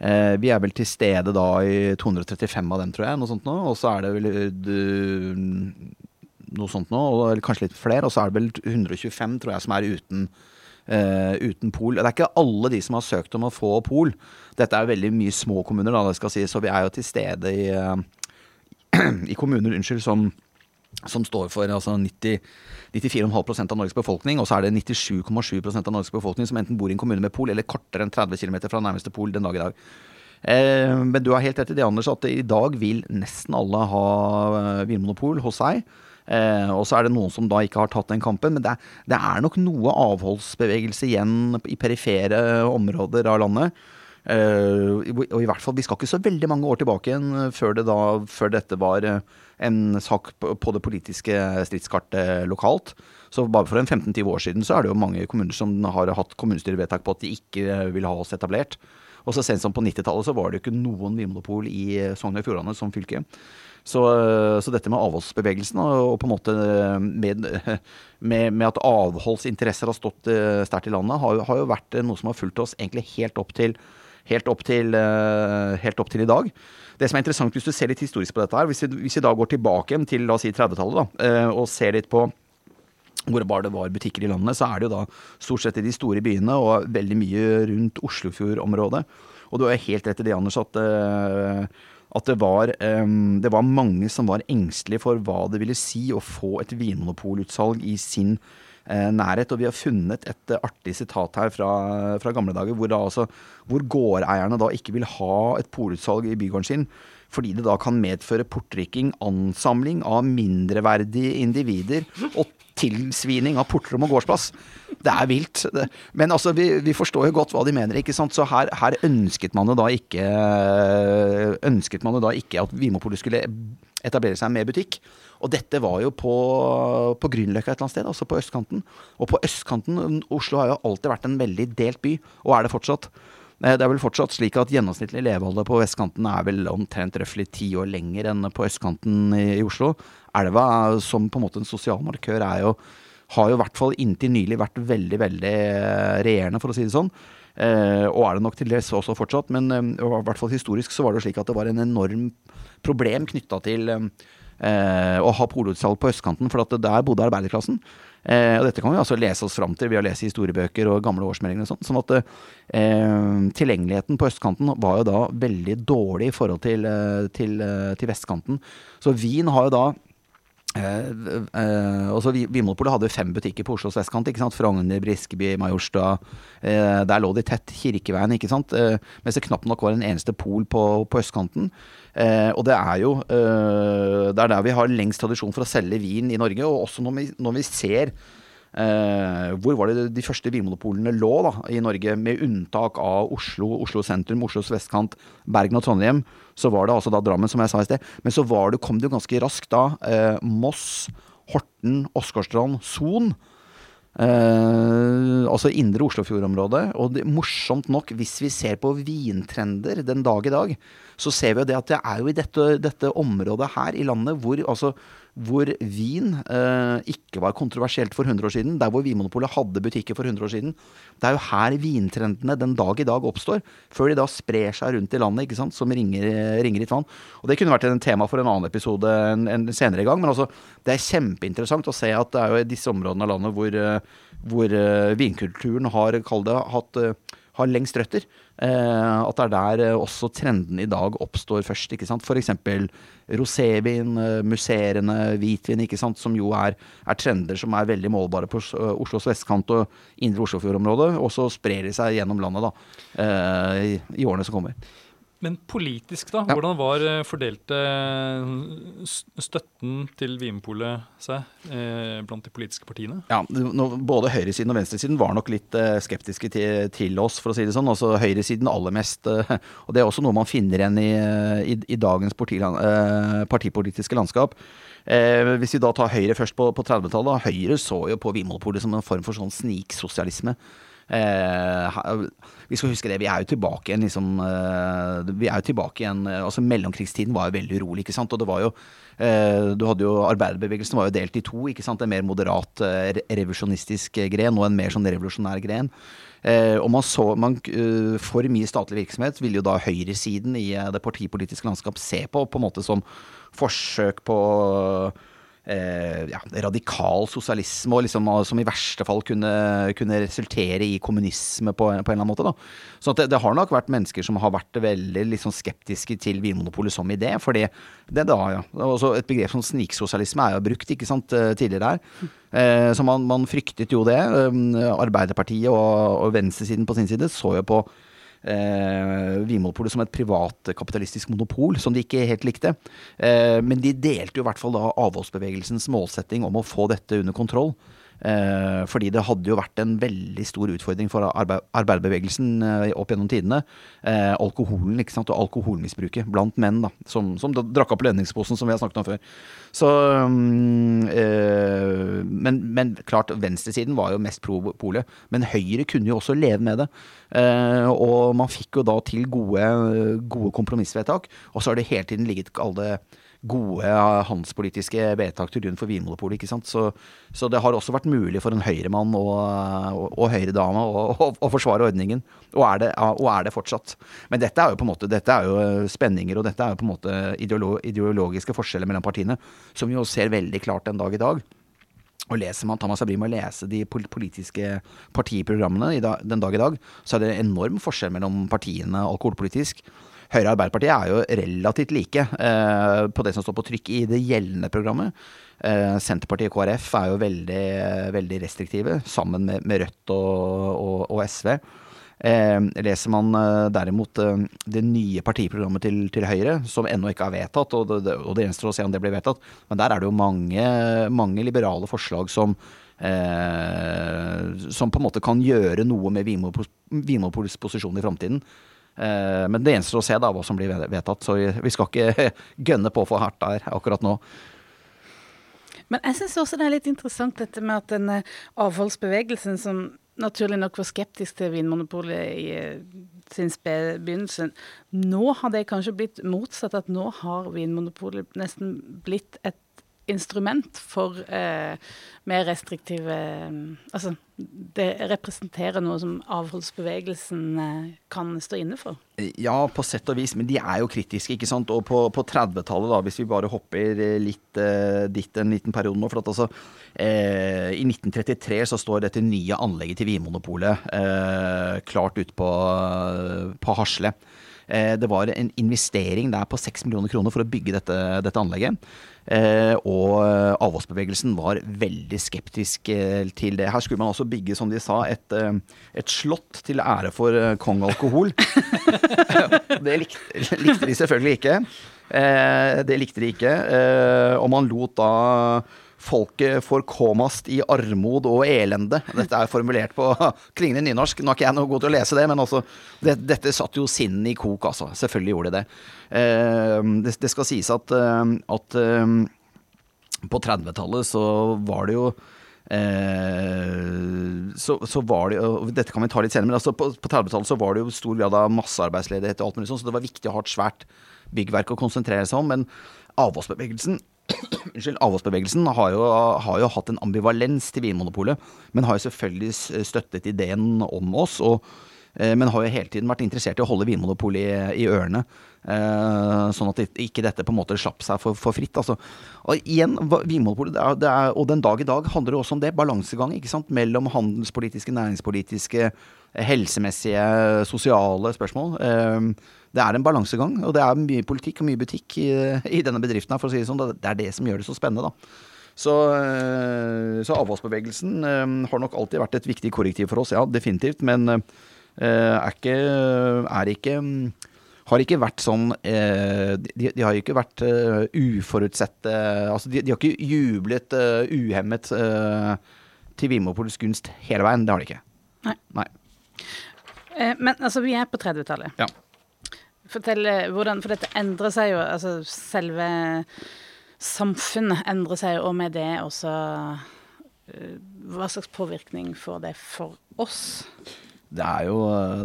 og vi er vel til stede da i 235 av dem, tror jeg, noe sånt nå. Og så er det vel noe sånt nå, eller kanskje litt flere. Og så er det vel 125, tror jeg, som er uten Uh, uten pol. Det er ikke alle de som har søkt om å få pol. Dette er veldig mye små kommuner, da, det skal si, så vi er jo til stede i, uh, i kommuner unnskyld, som, som står for altså 94,5% av Norges befolkning, og så er det 97,7% av Norges befolkning som enten bor i en kommune med pol, eller kortere enn 30 km fra nærmeste pol den dag i dag. Eh, men du har helt rett i det, Anders, at i dag vil nesten alle ha vinmonopol hos seg. Eh, og så er det noen som da ikke har tatt den kampen. Men det, det er nok noe avholdsbevegelse igjen i perifere områder av landet. Uh, og i hvert fall, Vi skal ikke så veldig mange år tilbake igjen før, det da, før dette var eh, en sak på det politiske stridskartet lokalt. Så bare for en 15-20 år siden så er det jo mange kommuner som har hatt kommunestyrevedtak på at de ikke vil ha oss etablert. Og så sent som på 90-tallet så var det jo ikke noen vinmonopol i Sogn og Fjordane som fylke. Så, så, dette med avholdsbevegelsen og, på en måte med, med, med at avholdsinteresser har stått sterkt i landet, har, har, jo vært noe som har fulgt oss egentlig helt opp til, helt opp til, uh, helt opp til i dag. Det som er interessant hvis du ser litt historisk på dette her, hvis vi, da går tilbake til la oss si 30-tallet uh, og ser litt på hvor bare det var butikker i landet, så er det jo da stort sett i de store byene og veldig mye rundt Oslofjordområdet. Og du har helt rett i det, Anders, at uh, at det var, det var, mange som var engstelige for hva det ville si å få et vinmonopolutsalg i sin uh, nærhet. Og vi har funnet et uh, artig sitat her fra, fra gamle dager, hvor, altså, hvor, gårdeierne da ikke vil ha et polutsalg i bygården sin. Fordi det da kan medføre portrykking, ansamling av mindreverdige individer og tilsvining av portrom og gårdsplass. Det er vilt. Men altså, vi, vi, forstår jo godt hva de mener, ikke sant. Så her, her ønsket man jo da ikke Ønsket man jo da ikke at Vinmonopolet skulle etablere seg med butikk. Og dette var jo på, på Grünerløkka et eller annet sted, altså på østkanten. Og på østkanten Oslo har jo alltid vært en veldig delt by, og er det fortsatt. Eh, det er vel fortsatt slik at gjennomsnittlig levealder på vestkanten er vel omtrent røftlig ti år lenger enn på østkanten i, Oslo. Elva som på en måte en sosial markør er jo har jo i hvert fall inntil nylig vært veldig, veldig eh, regjerende, for å si det sånn. Eh, og er det nok til dels også fortsatt, men eh, i hvert fall historisk så var det jo slik at det var en enorm problem knytta til eh, å ha polutsalg på østkanten, for der bodde arbeiderklassen. Eh, og dette kan vi altså lese oss fram til ved å lese historiebøker og gamle årsmeldinger og sånn. Sånn at eh, tilgjengeligheten på østkanten var jo da veldig dårlig i forhold til, eh, til, eh, til vestkanten. Så Wien har jo da Eh, eh, også Vinmonopolet hadde fem butikker på Oslos vestkant. ikke sant? Frogner, Briskeby, Majorstua. Eh, der lå de tett. Kirkeveien, ikke sant. Mens det knapt nok var en eneste pol på, på østkanten. Og det er jo Det er der vi har lengst tradisjon for å selge vin i Norge. Og også når vi, når vi ser Eh, hvor var det de første vinmonopolene lå da, i Norge, med unntak av Oslo, Oslo sentrum, Oslos vestkant, Bergen og Trondheim. Så var det altså da Drammen, som jeg sa i sted. Men så det, kom det jo ganske raskt da eh, Moss, Horten, Åsgårdstrand, Son. Eh, altså indre Oslofjordområdet. Og det, morsomt nok, hvis vi ser på vintrender den dag i dag, så ser vi jo det at det er jo i dette, dette området her i landet hvor altså hvor vin eh, ikke var kontroversielt for 100 år siden, der hvor Vinmonopolet hadde butikker for 100 år siden. Det er jo her vintrendene den dag i dag oppstår, før de da sprer seg rundt i landet, ikke sant, som ringer, ringer i vann. Og det kunne vært en tema for en annen episode en, en senere gang, men altså, det er kjempeinteressant å se at det er jo i disse områdene av landet hvor, eh, hvor uh, vinkulturen har, kall det, hatt uh, har lengst røtter. Eh, at det er der eh, også trendene i dag oppstår først. ikke sant? F.eks. rosévin, eh, musserende hvitvin, ikke sant? som jo er, er, trender som er veldig målbare på Oslos vestkant og indre Oslofjordområdet. Og så sprer de seg gjennom landet da, i, årene som kommer. Men politisk, da? Ja. Hvordan var eh, fordelte eh, støtten til Vinpolet seg eh, blant de politiske partiene? Ja, Både høyresiden og venstresiden var nok litt eh, skeptiske til, til, oss, for å si det sånn. Altså høyresiden aller mest. Eh, og det er også noe man finner igjen i, i, i dagens eh, partipolitiske landskap. hvis vi da tar Høyre først på, på 30-tallet. Høyre så jo på Vinmonopolet som en form for sånn sniksosialisme. Eh, vi skal huske det, vi er jo tilbake igjen liksom eh, Vi er jo tilbake igjen eh, Altså Mellomkrigstiden var jo veldig urolig, ikke sant. Og det var jo eh, Du hadde jo Arbeiderbevegelsen var jo delt i to. ikke sant, En mer moderat eh, revisjonistisk gren og en mer sånn revolusjonær gren. Eh, og man så man, For mye statlig virksomhet ville jo da høyresiden i det partipolitiske landskap se på på en måte som forsøk på eh, ja, radikal sosialisme, liksom, som i verste fall kunne, kunne resultere i kommunisme på, på, en eller annen måte. Så det, det, har nok vært mennesker som har vært veldig liksom, skeptiske til Vinmonopolet som idé. fordi det da, ja, Et begrep som sniksosialisme er jo brukt ikke sant, eh, tidligere her. Eh, så man, man, fryktet jo det. Eh, Arbeiderpartiet og, og venstresiden på sin side så jo på eh, Vinmonopolet som et privatkapitalistisk monopol, som de ikke helt likte. Eh, men de delte jo i hvert fall da avholdsbevegelsens målsetting om å få dette under kontroll. Eh, fordi det hadde jo vært en veldig stor utfordring for arbeid, arbeiderbevegelsen eh, opp gjennom tidene. Eh, alkoholen ikke sant, og alkoholmisbruket blant menn, da, som, som drakk opp lønningsposen, som vi har snakket om før. Så, um, men, men, klart, venstresiden var jo mest pro polet. Men Høyre kunne jo også leve med det. og man fikk jo da til gode, gode kompromissvedtak. Og så har det hele tiden ligget alle gode handelspolitiske vedtak til grunn for Vinmonopolet. Så, så, det har også vært mulig for en høyremann og, og, og høyredame å, å, å, forsvare ordningen. Og er, det, og er, det, fortsatt. Men dette er jo på en måte, dette er jo spenninger og dette er jo på en måte ideologiske forskjeller mellom partiene, som vi jo ser veldig klart en dag i dag. Og leser man, tar man å lese de politiske partiprogrammene den dag i dag, så er det enorm forskjell mellom partiene alkoholpolitisk. Høyre og Arbeiderpartiet er jo relativt like eh, på det som står på trykk i det gjeldende programmet. Eh, Senterpartiet og KrF er jo veldig, veldig restriktive, sammen med, med Rødt og, og, og SV. Eh, leser man eh, derimot eh, det nye partiprogrammet til, til, Høyre, som ennå ikke er vedtatt, og det, og det gjenstår å se om det blir vedtatt, men der er det jo mange, mange liberale forslag som Eh, som på en måte kan gjøre noe med Vinmonopolets posisjon i framtiden. Eh, men det gjenstår å se da hva som blir vedtatt, så vi skal ikke gønne på for hardt der akkurat nå. Men jeg syns også det er litt interessant dette med at den eh, avholdsbevegelsen som naturlig nok var skeptisk til Vinmonopolet i eh, sin spede begynnelse, nå har det kanskje blitt motsatt. At nå har Vinmonopolet nesten blitt et instrument for eh, mer restriktive Altså, det representerer noe som avholdsbevegelsen eh, kan stå inne for? Ja, på sett og vis, men de er jo kritiske, ikke sant. Og på, på 30-tallet, da, hvis vi bare hopper litt eh, dit en liten periode nå. For at altså, eh, i 1933 så står dette nye anlegget til Vinmonopolet eh, klart ute på, på Hasle. Eh, det var en investering der på 6 millioner kroner for å bygge dette, dette anlegget. Eh, og eh, avholdsbevegelsen var veldig skeptisk til det. Her skulle man også bygge, som de sa, et, et slott til ære for kong alkohol. det likte, likte, de selvfølgelig ikke. det likte de ikke. og man lot da folket forkåmast i armod og elende. Dette er formulert på klingende nynorsk. Nå er ikke jeg noe god til å lese det, men altså, det, dette satt jo sinnen i kok, altså. Selvfølgelig gjorde det det. Eh, det, det skal sies at, eh, at eh, på 30-tallet så var det jo Eh, så, så, var det og Dette kan vi ta litt senere, men altså på, på 30-tallet så var det jo stor grad av massearbeidsledighet og alt mulig sånn, så det var viktig å ha et svært byggverk å konsentrere seg om. Men avholdsbevegelsen Unnskyld, avholdsbevegelsen har jo, har jo, hatt en ambivalens til Vinmonopolet, men har jo selvfølgelig støttet ideen om oss. Og, eh, men har jo hele tiden vært interessert i å holde Vinmonopolet i, i ørene. Eh, sånn at ikke dette på en måte slapp seg for, for fritt. Altså. Og igjen, Vinmonopolet, det er, det er, og den dag i dag handler det også om det. Balansegang ikke sant? mellom handelspolitiske, næringspolitiske, helsemessige, sosiale spørsmål. Eh, det er en balansegang, og det er mye politikk og mye butikk i, i denne bedriften. her, for å si Det sånn. Det er det som gjør det så spennende. da. Så, eh, så avholdsbevegelsen eh, har nok alltid vært et viktig korrektiv for oss, ja, definitivt. Men eh, er ikke, er ikke har ikke vært sånn de, har ikke vært uforutsette Altså, de, de, har ikke jublet uhemmet til Vimopols gunst hele veien. Det har de ikke. Nei. Nei. Men altså, vi er på 30-tallet. Ja. Fortell hvordan For dette endrer seg jo, altså selve samfunnet endrer seg, og med det også uh, Hva slags påvirkning får det for oss? Det er jo,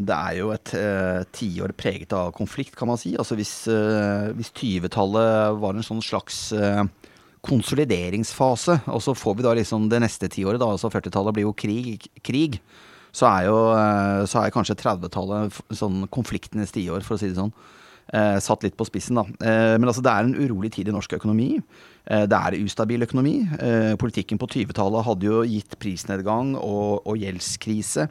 det er jo et uh, tiår preget av konflikt, kan man si. Altså hvis, uh, hvis 20-tallet var en sånn slags uh, konsolideringsfase, og så får vi da liksom det neste tiåret, da, altså 40-tallet blir jo krig, krig så er jo så er kanskje 30-tallet sånn konfliktenes tiår, for å si det sånn. Eh, satt litt på spissen, da. Eh, men altså, det er en urolig tid i norsk økonomi. Eh, det er ustabil økonomi. Eh, politikken på 20-tallet hadde jo gitt prisnedgang og, og gjeldskrise.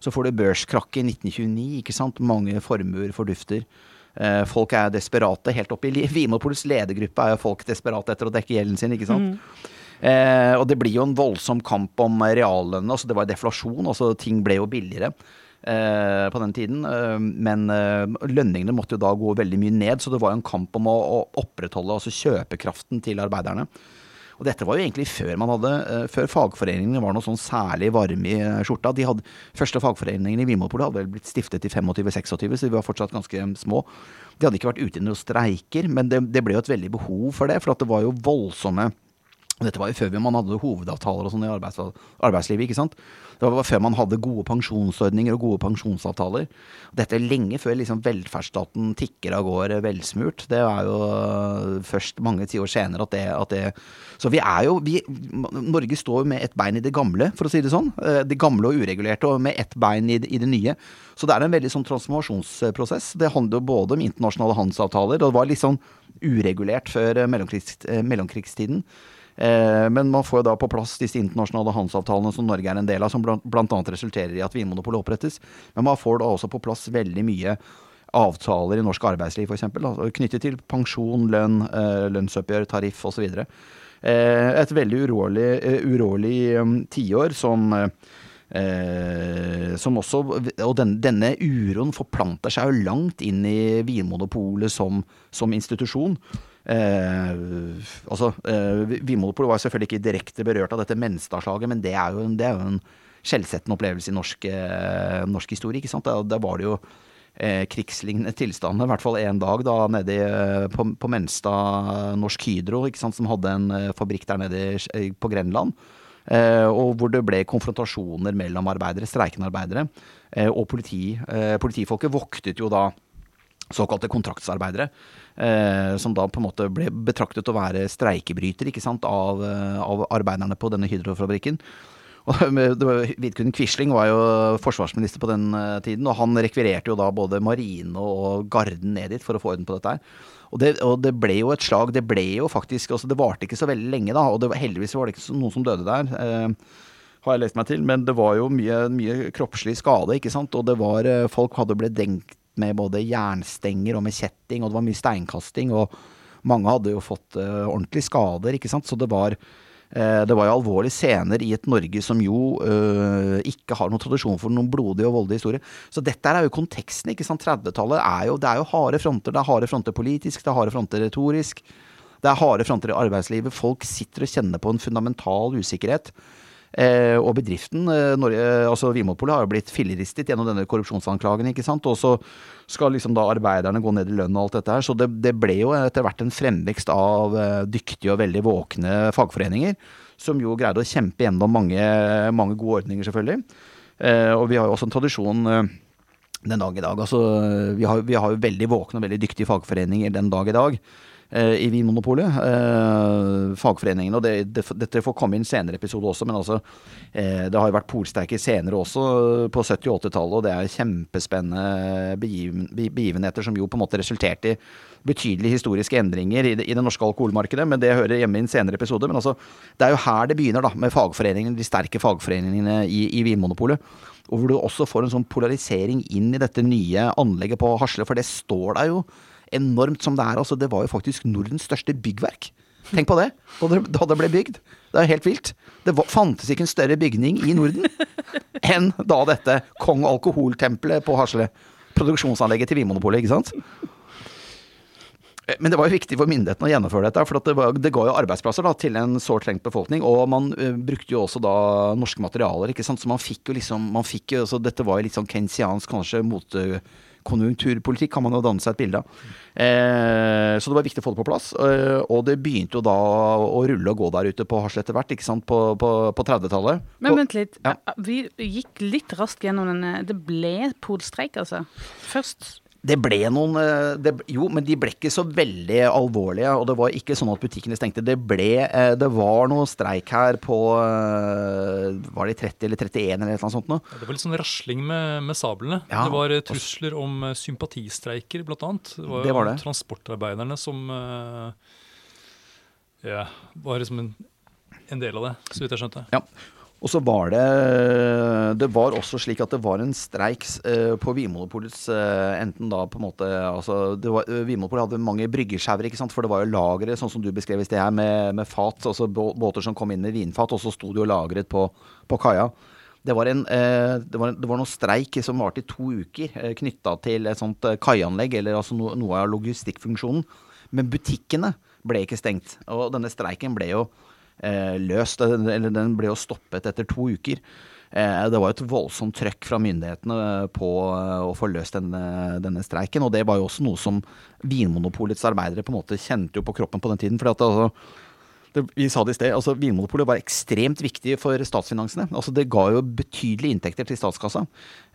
Så får du børskrakket i 1929, ikke sant. Mange formuer fordufter. Eh, folk er desperate. Helt opp i Vinmonopolets ledergruppe er jo folk desperate etter å dekke gjelden sin, ikke sant. Mm. Eh, og det blir jo en voldsom kamp om reallønne. Altså det var deflasjon. altså Ting ble jo billigere. Eh, på den tiden. Eh, men eh, lønningene måtte jo da gå veldig mye ned, så det var jo en kamp om å, opprettholde altså kjøpekraften til arbeiderne. Og dette var jo egentlig før man hadde, før fagforeningene var noe sånn særlig varme i skjorta. De hadde, første fagforeningene i Vinmonopolet hadde vel blitt stiftet i 25-26, så de var fortsatt ganske små. De hadde ikke vært ute i noen streiker, men det, det ble jo et veldig behov for det. For det var jo voldsomme dette var jo før man hadde hovedavtaler og sånn i arbeids arbeidslivet. ikke sant? Det var før man hadde gode pensjonsordninger og gode pensjonsavtaler. Dette er lenge før liksom velferdsstaten tikker av gårde velsmurt. Det er jo først mange tiår senere at det, at det, Så vi er jo vi, Norge står med ett bein i det gamle, for å si det sånn. Eh, det gamle og uregulerte, og med ett bein i det, i det nye. Så det er en veldig sånn transformasjonsprosess. Det handler jo både om internasjonale handelsavtaler, og det var litt sånn uregulert før mellomkrigs, eh, mellomkrigstiden. Eh, men man får jo da på plass disse internasjonale handelsavtalene som Norge er en del av, som bl.a. resulterer i at Vinmonopolet opprettes. Men man får da også på plass veldig mye avtaler i norsk arbeidsliv, f.eks. Knyttet til pensjon, lønn, eh, lønnsoppgjør, tariff osv. Eh, et veldig urolig, urolig um, tiår som Eh, som også, og den, denne uroen forplanter seg jo langt inn i Vinmonopolet som, som institusjon. Eh, altså, eh, Vinmonopolet var selvfølgelig ikke direkte berørt av dette Menstadslaget, men det er jo det en skjellsettende opplevelse i norsk, eh, norsk historie. ikke sant? Da, var det jo eh, krigslignende tilstander, i hvert fall en dag da nede eh, på, på Menstad Norsk Hydro, ikke sant? som hadde en eh, fabrikk der nede på Grenland. og hvor det ble konfrontasjoner mellom arbeidere, streikende arbeidere. og politi, politifolket voktet jo da såkalte kontraktsarbeidere. Eh, som da på en måte ble betraktet å være streikebryter ikke sant, av, eh, av arbeiderne på denne hydrofabrikken. Vidkun Quisling var jo forsvarsminister på den uh, tiden, og han rekvirerte jo da både marine og garden ned dit for å få orden på dette her. Og det, og det, ble jo et slag. Det ble jo faktisk altså Det varte ikke så veldig lenge, da. Og det, heldigvis var det ikke noen som døde der. eh, har jeg lest meg til, men det var jo mye, mye kroppslig skade, ikke sant. Og det var Folk hadde blitt denkt med både jernstenger og med kjetting, og det var mye steinkasting. Og mange hadde jo fått uh, ordentlige skader, ikke sant. Så det var, uh, det var jo alvorlige scener i et Norge som jo uh, ikke har noen tradisjon for noen blodig og voldelig historie. Så dette er jo konteksten, ikke sant. 30-tallet er jo, det er jo harde fronter. Det er harde fronter politisk, det er harde fronter retorisk. Det er harde fronter i arbeidslivet. Folk sitter og kjenner på en fundamental usikkerhet. Eh, og bedriften, eh, Norge, altså Vinmonopolet, har jo blitt filleristet gjennom denne korrupsjonsanklagen. ikke sant? Og så skal liksom da arbeiderne gå ned i lønn og alt dette her. Så det, det ble jo etter hvert en fremvekst av eh, dyktige og veldig våkne fagforeninger. Som jo greide å kjempe gjennom mange, mange gode ordninger, selvfølgelig. Eh, og vi har jo også en tradisjon eh, den dag i dag. Altså, vi har, vi har jo veldig våkne og veldig dyktige fagforeninger den dag i dag. Eh, i Vinmonopolet. Eh, fagforeningene, og det, det, dette får komme inn senere episode også, men altså eh, Det har jo vært polsterke senere også, på 70- og 80-tallet, og det er kjempespennende begivenheter som jo på en måte resulterte i betydelige historiske endringer i det, i det, norske alkoholmarkedet, men det hører hjemme i en senere episode. Men altså, det er jo her det begynner, da, med fagforeningene, de sterke fagforeningene i, i Vinmonopolet. Og hvor du også får en sånn polarisering inn i dette nye anlegget på Hasle, for det står der jo enormt som det er. Altså, det var jo faktisk Nordens største byggverk. Tenk på det, da det ble bygd. Det er helt vilt. Det var, fantes ikke en større bygning i Norden enn da dette Kong Alkoholtempelet på Hasle. Produksjonsanlegget til Vinmonopolet, ikke sant. Men det var jo viktig for myndighetene å gjennomføre dette, for det, var, det, ga jo arbeidsplasser da, til en sårt trengt befolkning. Og man uh, brukte jo også da norske materialer, ikke sant. Så man fikk jo liksom man fikk jo, så Dette var jo litt sånn kensiansk kanskje mote konjunkturpolitikk kan man jo danne seg et bilde av. Eh, så det var viktig å få det på plass. Eh, og det begynte jo da å rulle og gå der ute på Hasle etter hvert, ikke sant, på, på, på 30-tallet. Men vent litt. Ja. Vi gikk litt raskt gjennom denne Det ble polstreik, altså. Først Det ble noen eh, det, Jo, men de ble ikke så veldig alvorlige. Og det var ikke sånn at butikkene stengte. Det ble eh, Det var noe streik her på eh, Var det 30 eller 31 eller noe sånt noe? Det var litt sånn rasling med, med sablene. Ja, det var trusler om sympatistreiker, blant annet. Det var, det var transportarbeiderne som ja, var liksom en, en del av det, så vidt jeg skjønte. Ja. Og så var det Det var også slik at det var en streik uh, på Vinmonopolets uh, Enten da på en måte altså, uh, Vinmonopolet hadde mange bryggesjauer, ikke sant. For det var jo lagre, sånn som du beskrev i sted her, med, med, fat. Altså båter som kom inn med vinfat, og så sto de jo lagret på, på kaia. Det var, en, det, var, det var noen streik som varte i to uker, knytta til et sånt kaianlegg, eller altså no, noe av logistikkfunksjonen. Men butikkene ble ikke stengt. Og denne streiken ble jo eh, løst. Eller den ble jo stoppet etter to uker. Eh, det var et voldsomt trøkk fra myndighetene på eh, å få løst denne, denne, streiken. Og det var jo også noe som Vinmonopolets arbeidere på en måte kjente jo på kroppen på den tiden. for at altså, det, vi sa det i sted, altså Vinmonopolet var ekstremt viktig for statsfinansene. Altså Det ga jo betydelige inntekter til statskassa.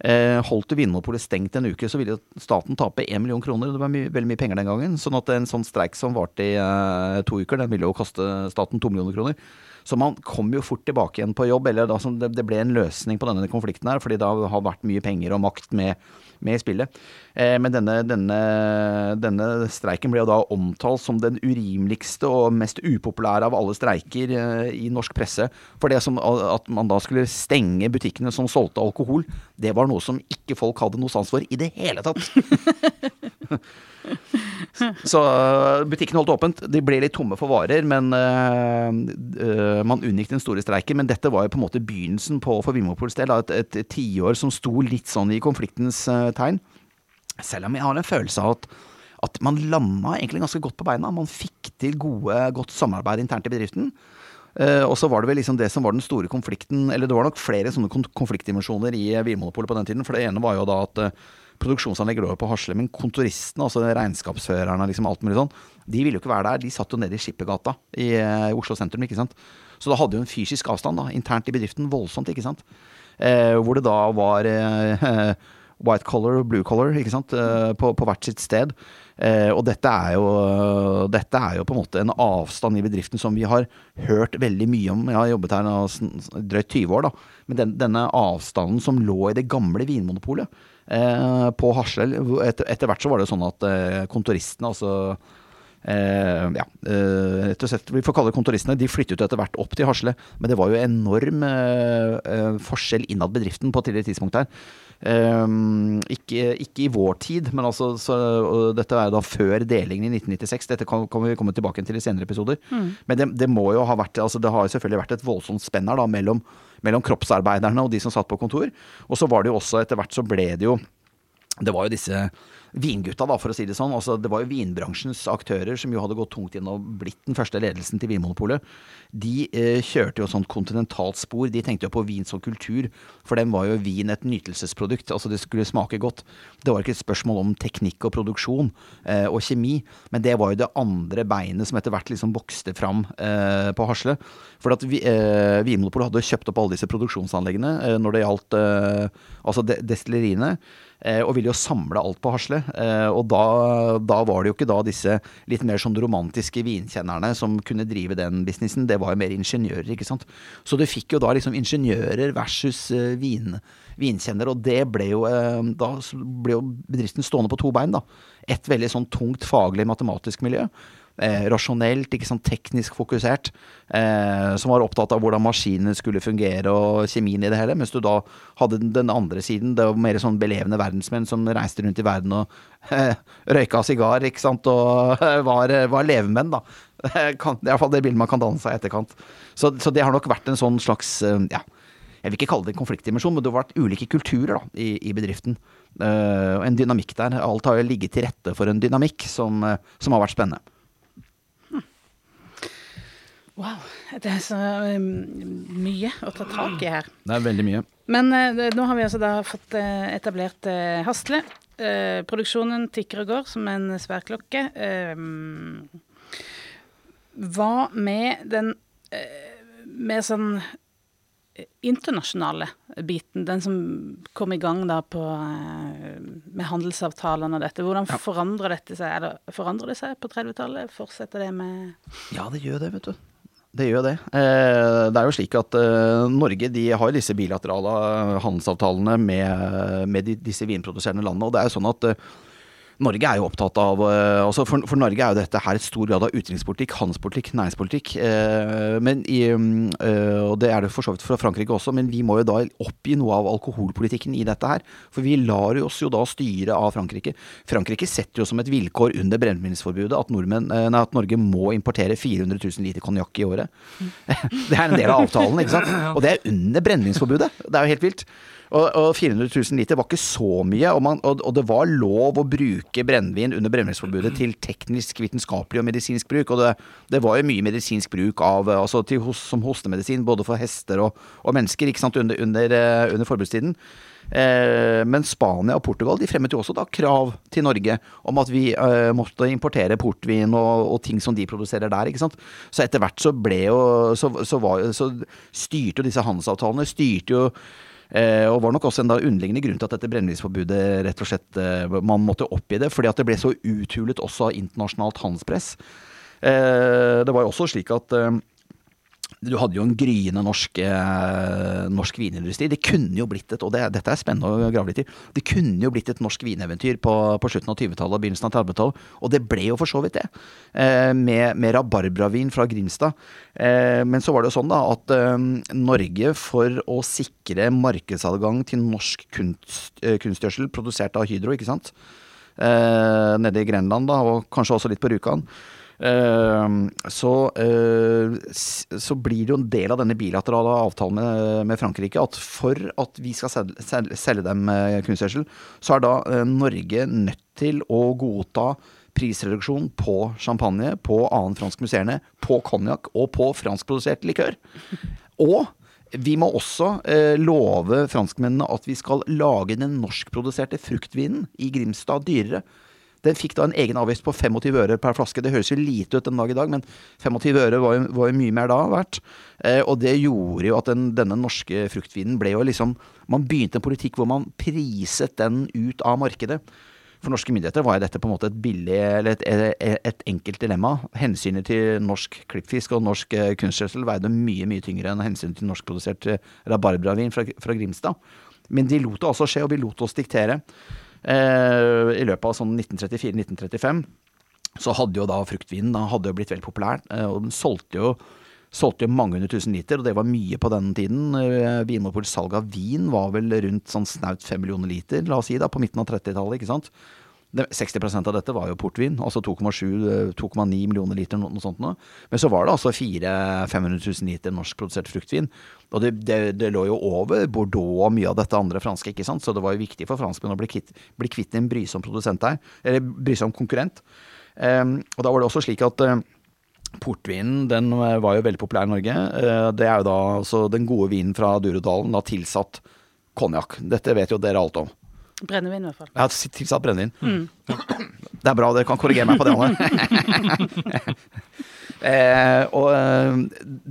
Eh, holdt Vinmonopolet stengt en uke, så ville staten tape 1 million kroner. Det var my veldig mye penger den gangen. Sånn at en sånn streik som varte i eh, to uker, den ville jo koste staten to millioner kroner. Så man kom jo fort tilbake igjen på jobb, eller da, det ble en løsning på denne konflikten her, fordi det har vært mye penger og makt med med i spillet. Eh, men denne, denne, denne, streiken ble jo da omtalt som den urimeligste og mest upopulære av alle streiker eh, i norsk presse. For det som, at man da skulle stenge butikkene som solgte alkohol, det var noe som ikke folk hadde noe sans for i det hele tatt. Så butikken butikkene holdt åpent. De ble litt tomme for varer, men uh, man unngikk den store streiken. Men dette var jo på en måte begynnelsen på for Vimopols del Et, et tiår som sto litt sånn i konfliktens uh, tegn. Selv om jeg har en følelse av at, at man landa egentlig ganske godt på beina. Man fikk til gode, godt samarbeid internt i bedriften. Uh, og så var det vel liksom det som var den store konflikten Eller det var nok flere sånne konfliktdimensjoner i Vinmonopolet på den tiden. For det ene var jo da at uh, lå jo på Hasle, men kontoristene, altså regnskapsførerne, liksom alt mulig sånn, de ville jo ikke være der. De satt jo nede i Skippergata i, uh, Oslo sentrum, ikke sant. Så da hadde jo en fysisk avstand da, internt i bedriften voldsomt, ikke sant. hvor det da var white color og blue color ikke sant? Eh, på, på hvert sitt sted. Eh, og dette er, jo, dette er jo på en måte en avstand i bedriften som vi har hørt veldig mye om. Jeg har jobbet her nå drøyt 20 år, da. Men den, denne avstanden som lå i det gamle Vinmonopolet eh, på Hasle. etter, etter, hvert så var det sånn at eh, kontoristene, altså Eh, ja, eh, rett og slett, Vi får kalle det kontoristene. De flyttet etter hvert opp til Hasle. Men det var jo enorm eh, eh forskjell innad bedriften på et tidligere tidspunkt her. Um, ikke, ikke, i vår tid, men altså så, dette er da før delingen i 1996. Dette kan, kan vi komme tilbake til i senere episoder. Mm. Men det, det, må jo ha vært altså Det har selvfølgelig vært et voldsomt spenn her da mellom, mellom kroppsarbeiderne og de som satt på kontor. Og så var det jo også etter hvert så ble det jo Det var jo disse vingutta, da, for å si det sånn. Altså, det var jo vinbransjens aktører som jo hadde gått tungt inn og blitt den første ledelsen til Vinmonopolet. De eh, kjørte jo sånt kontinentalt spor. De tenkte jo på vin som kultur. For dem var jo vin et nytelsesprodukt. Altså det skulle smake godt. Det var ikke et spørsmål om teknikk og produksjon eh, og kjemi, men det var jo det andre beinet som etter hvert liksom vokste fram eh, på Hasle. For at vi, eh, Vinmonopolet hadde kjøpt opp alle disse produksjonsanleggene eh, når det gjaldt eh, altså de destilleriene. Eh, og ville jo samle alt på Hasle. Eh, og da, da, var det jo ikke da disse litt mer sånn romantiske vinkjennerne som kunne drive den businessen, det var jo mer ingeniører, ikke sant. Så du fikk jo da liksom ingeniører versus eh, vin, vinkjennere, og det ble jo Da ble jo bedriften stående på to bein, da. Et veldig sånn tungt faglig matematisk miljø eh, rasjonelt, ikke sånn teknisk fokusert. Eh, som var opptatt av hvordan maskinene skulle fungere og kjemien i det hele. Mens du da hadde den andre siden, det var mer sånn belevende verdensmenn som reiste rundt i verden og eh, røyka sigar, ikke sant, og var, var levemenn, da. Kan, det er iallfall det bildet man kan danne seg i etterkant. Så, så, det har nok vært en sånn slags, eh, ja jeg vil ikke kalle det en konfliktdimensjon, men det har vært ulike kulturer da, i, i bedriften. Uh, en dynamikk der. Alt har jo ligget til rette for en dynamikk som, som har vært spennende. Wow. Det er så um, mye å ta tak i her. Det er veldig mye. Men uh, nå har vi altså da fått uh, etablert uh, Hasle. produksjonen tikker og går som en sværklokke. hva med den mer sånn internasjonale biten, den som kom i gang da på med handelsavtalene og dette. Hvordan ja. forandrer dette seg? Det, forandrer det seg på 30-tallet? Fortsetter det med Ja, det gjør det, vet du. Det gjør det. Eh, det er jo slik at eh, Norge de har disse bilaterale handelsavtalene med, med disse vinproduserende landene. Og det er jo sånn at Norge er jo opptatt av eh, altså for, for, Norge er jo dette her et stor grad av utenrikspolitikk, handelspolitikk, næringspolitikk. Eh, men i, eh, og det er det for så vidt fra Frankrike også, men vi må jo da oppgi noe av alkoholpolitikken i dette her. For vi lar oss jo da styre av Frankrike. Frankrike setter jo som et vilkår under brennevinsforbudet at, at Norge må importere 400 000 liter konjakk i året. Det er en del av avtalen, ikke sant. Og det er under brennevinsforbudet. Det er jo helt vilt. Og, og 400 000 liter var ikke så mye, og, man, og, og det var lov å bruke brennevin under brennevinsforbudet til teknisk, vitenskapelig og medisinsk bruk. Og det, det var jo mye medisinsk bruk av, altså til, som hostemedisin, både for hester og, mennesker, ikke sant, under, under, eh, under forbudstiden. Eh, men Spania og Portugal de fremmet jo også da krav til Norge om at vi eh, måtte importere portvin og, og, ting som de produserer der. ikke sant? Så etter hvert så ble jo Så, så, var, så styrte jo disse handelsavtalene styrte jo og var nok også en da underliggende grunn til at dette brennevinsforbudet rett og slett eh, man måtte oppgi det. Fordi at det ble så uthulet også av internasjonalt handelspress. Eh, det var jo også slik at du hadde jo en gryende norsk, eh, norsk vinindustri. Det kunne jo blitt et og det, dette er spennende å grave litt i, det kunne jo blitt et norsk vineventyr på, på slutten av 20-tallet og begynnelsen av 30-tallet. Og det ble jo for så vidt det, eh, med, med rabarbravin fra Grimstad. Eh, men så var det jo sånn da at eh, Norge, for å sikre markedsadgang til norsk kunst, eh, kunstgjødsel produsert av Hydro, ikke sant, eh, nede i Grenland da, og kanskje også litt på Rjukan, så, eh, så, blir det jo en del av denne bilaterale avtalen med, med Frankrike at for at vi skal selge, selge, dem eh, kunstgjødsel, så er da eh, Norge nødt til å godta prisreduksjon på champagne, på annen fransk musserende, på konjakk og på franskprodusert likør. Og vi må også eh, love franskmennene at vi skal lage den norskproduserte fruktvinen i Grimstad dyrere. Den fikk da en egen avgift på 25 øre per flaske. Det høres jo lite ut den dag i dag, men 25 øre var jo, var jo mye mer da verdt. Eh, og det gjorde jo at den, denne norske fruktvinen ble jo liksom Man begynte en politikk hvor man priset den ut av markedet. For norske myndigheter var dette på en måte et billig, eller et, et, et enkelt dilemma. Hensynet til norsk klippfisk og norsk eh, kunstgjødsel veide mye mye tyngre enn hensynet til norskprodusert eh, rabarbravin fra, fra Grimstad. Men de lot det altså skje, og vi lot oss diktere. Eh, I løpet av sånn 1934-1935 så hadde jo da fruktvinen da hadde jo blitt veldig populær, eh, og den solgte jo solgte jo mange hundre tusen liter, og det var mye på den tiden. Eh, Vinmonopolets salg av vin var vel rundt sånn snaut fem millioner liter, la oss si, da, på midten av 30-tallet, ikke sant. 60% av dette var jo portvin, altså 2,7-2,9 millioner liter, noe, sånt noe. Men så var det altså 400 500 000 liter norskprodusert fruktvin. Og det, det, det, lå jo over Bordeaux og mye av dette andre franske, ikke sant. Så det var jo viktig for franskmenn å bli kvitt, bli kvitt en brysom produsent der, Eller brysom konkurrent. Um, og da var det også slik at uh, Portvinen den eh, var jo veldig populær i Norge. Uh, det er jo da altså den gode vinen fra Durudalen, da tilsatt konjakk. Dette vet jo dere alt om. Brennevin, i hvert fall. Ja, tilsatt brennevin. Mm. Det er bra dere kan korrigere meg på det, Anne. eh, og eh,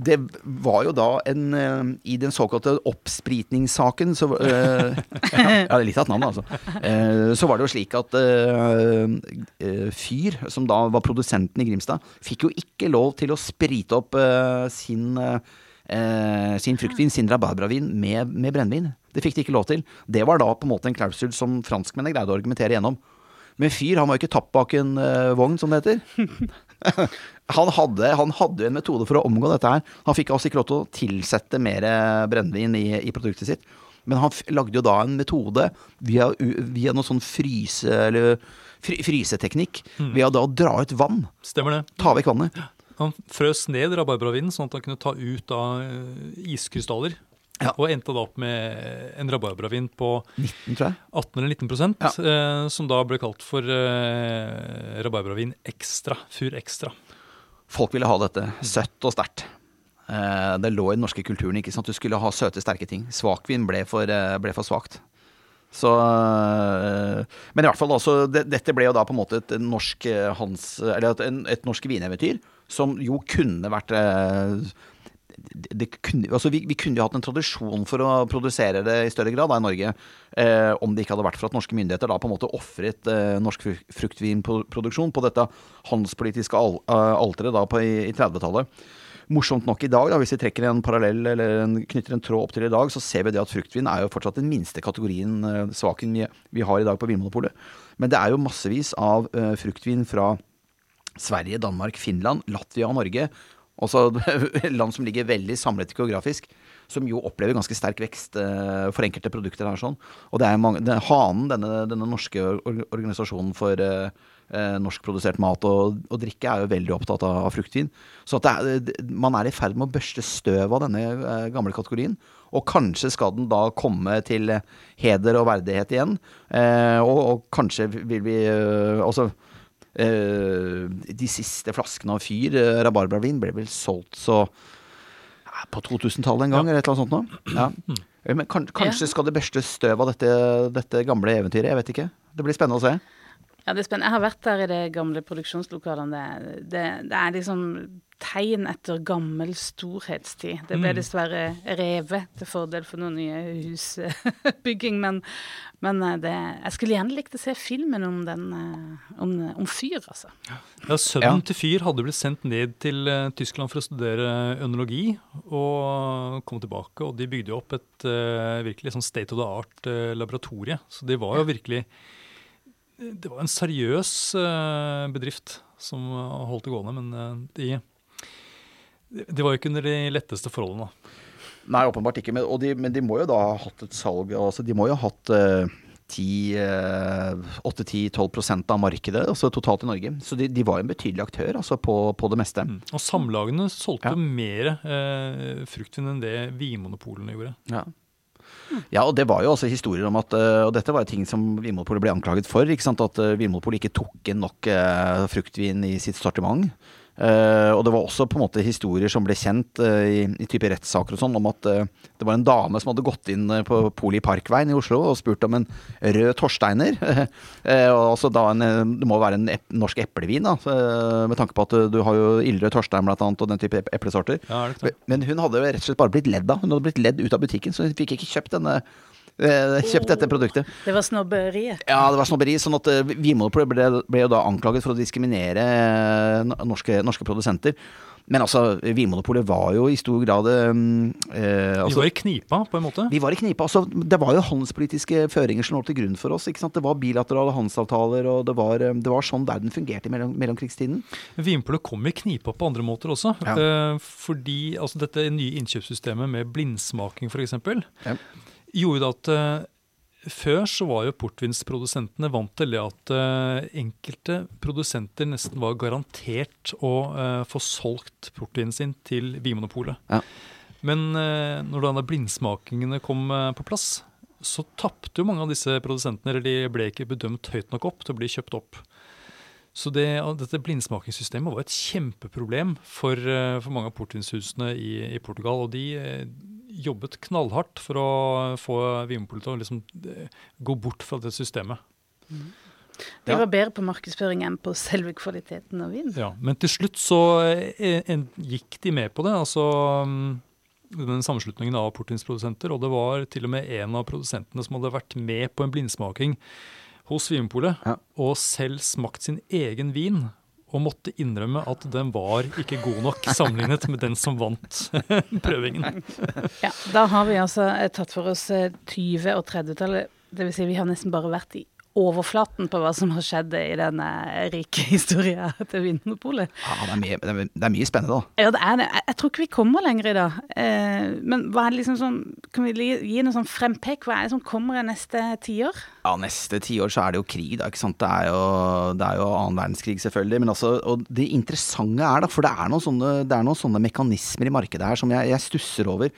det var jo da en eh, I den såkalte oppspritningssaken så eh, Ja, det er litt av et navn, altså. Eh, så var det jo slik at eh, Fyr, som da var produsenten i Grimstad, fikk jo ikke lov til å sprite opp sin eh, sin fruktvin, sin rabarbravin, med, med brennevin. Det fikk de ikke lov til. Det var da på en måte en klausul som franskmennene greide å argumentere gjennom. Men Fyr han var jo ikke tapt bak en uh, vogn, som det heter. han, hadde, han hadde en metode for å omgå dette her. Han fikk altså ikke lov til å tilsette mer brennevin i, i produktet sitt. Men han lagde jo da en metode via, via noe sånn fryse, eller, fryseteknikk. Mm. Ved å dra ut vann. Stemmer det. Ta vekk vannet. Han frøs ned rabarbravinen sånn at han kunne ta ut av eh, iskrystaller. Ja. Og endte da opp med en rabarbravin på 19, 18 eller 19 ja. eh, som da ble kalt for eh, rabarbravin ekstra, fur ekstra. Folk ville ha dette søtt og sterkt. Eh, det lå i den norske kulturen. ikke sant? Du skulle ha søte, sterke ting. Svakvin ble for, eh, ble for svakt. Så, eh, men i hvert fall altså, det, dette ble jo da på en måte et norsk, hans, eller et, et norsk vineventyr som jo kunne vært eh, det kunne, altså vi, vi, kunne jo hatt en tradisjon for å produsere det i større grad da, i Norge. Eh, om det ikke hadde vært for at norske myndigheter da på en måte ofret eh, norsk fruktvinproduksjon på dette handelspolitiske al uh, alteret da på, i, i 30-tallet. Morsomt nok i dag, da, hvis vi trekker en parallell eller en, knytter en tråd opp til i dag, så ser vi det at fruktvin er jo fortsatt den minste kategorien, eh, svaken, vi, vi, har i dag på Vinmonopolet. Men det er jo massevis av eh, fruktvin fra Sverige, Danmark, Finland, Latvia og Norge også land som ligger veldig samlet geografisk, som jo opplever ganske sterk vekst uh, for enkelte produkter her. sånn. Og det er mange, det, Hanen, denne, denne, norske organisasjonen for uh, uh, norskprodusert mat og, og, drikke, er jo veldig opptatt av, av fruktvin. Så er, man er i ferd med å børste støv av denne gamle kategorien. Og kanskje skal den da komme til heder og verdighet igjen. Og, og, kanskje vil vi altså Eh, de siste flaskene av Fyr, uh, rabarbravin, ble vel solgt så ja, på 2000-tallet en gang, ja. eller et eller annet sånt noe. Ja. Mm. Eh, men kan, kanskje skal det børste støv av dette, dette gamle eventyret, jeg vet ikke. Det blir spennende å se. Ja, det er spennende. Jeg har vært der i de gamle produksjonslokalene. Det, det, det er liksom tegn etter gammel storhetstid. Det ble mm. dessverre revet til fordel for noen nye husbygging, men, men eh, det, jeg skulle gjerne likt å se filmen om, den, eh, om, om Fyr, altså. Ja, Sønnen ja. til Fyr hadde blitt sendt ned til uh, Tyskland for å studere ønologi, og kom tilbake. Og de bygde jo opp et virkelig sånn state of the art uh, laboratorie. Så det var jo virkelig Det var en seriøs bedrift som holdt det gående, men de det var jo ikke under de letteste forholdene. Nei, åpenbart ikke. Men, de, men de må jo da ha hatt et salg altså De må jo ha hatt uh, 8-10-12% av markedet altså totalt i Norge. Så de, de var en betydelig aktør altså på, på det meste. Mm. Og samlagene solgte ja. mer eh, fruktvin enn det vinmonopolene gjorde. Ja. Ja, og det var jo også historier om at eh, Og dette var jo ting som Vinmonopolet ble anklaget for. At eh, Vinmonopolet ikke tok inn nok uh, fruktvin i sitt sortiment. Uh, og det var også på en måte historier som ble kjent uh, i, i, type rettssaker og sånn, om at uh, det var en dame som hadde gått inn på Poli Parkveien i Oslo og spurt om en rød Torsteiner. altså da en, det må være en ep norsk eplevin, da, med tanke på at du har jo ildrød Torstein blant annet, og den type eplesorter. Ja, Men hun hadde rett og slett bare blitt ledd av. Hun hadde blitt ledd ut av butikken, så hun fikk ikke kjøpt denne Eh, kjøpt dette produktet. Det var snobberiet? Ja, det var snobberi. sånn at uh, Vinmonopolet ble, ble, jo da anklaget for å diskriminere uh, norske, norske, produsenter. Men altså, Vinmonopolet var jo i stor grad um, uh, altså, Vi var i knipa, på en måte? Vi var i knipa. altså Det var jo handelspolitiske føringer som lå til grunn for oss. ikke sant? Det var bilaterale handelsavtaler, og det var, det var sånn verden fungerte i mellom, mellomkrigstiden. Vinmonopolet kom i knipa på andre måter også. Ja. fordi altså, dette nye innkjøpssystemet med blindsmaking, f.eks. Ja gjorde at uh, før så var jo portvinsprodusentene vant til det at uh, enkelte produsenter nesten var garantert å uh, få solgt portvinen sin til Vinmonopolet. Ja. Men når da blindsmakingene kom på plass, så tapte jo mange av disse produsentene, eller de ble ikke bedømt høyt nok opp til å bli kjøpt opp. Så det, dette blindsmakingssystemet var et kjempeproblem for, for mange av portvinshusene i, i, Portugal. Og de, jobbet knallhardt for å få Vinmonopolet til å liksom eh, gå bort fra det systemet. Mm. De var bedre på markedsføring enn på selve kvaliteten av vin. Ja, Men til slutt så eh, en, gikk de med på det. altså mm, den sammenslutningen av portvinsprodusenter. Og det var til og med en av produsentene som hadde vært med på en blindsmaking hos Vinmonopolet ja. og selv smakt sin egen vin og måtte innrømme at den var ikke god nok sammenlignet med den som vant prøvingen. Ja, Da har vi altså tatt for oss 20- eh, og 30-tallet. Dvs. Si vi har nesten bare vært i overflaten på hva som har skjedd i denne rike historien til Vinmonopolet. Ja, det er, mye, det er, mye, spennende, da. Ja, det er det. Jeg tror ikke vi kommer lenger i dag. Eh, men hva er det liksom sånn, kan vi gi noe sånn frempek? Hva er det som kommer i neste tiår? Ja, neste tiår så er det jo krig, da. ikke sant. Det er jo, det er jo annen verdenskrig, selvfølgelig. Men altså, og det interessante er da, for det er noen sånne, det er noen sånne mekanismer i markedet her som jeg, jeg stusser over.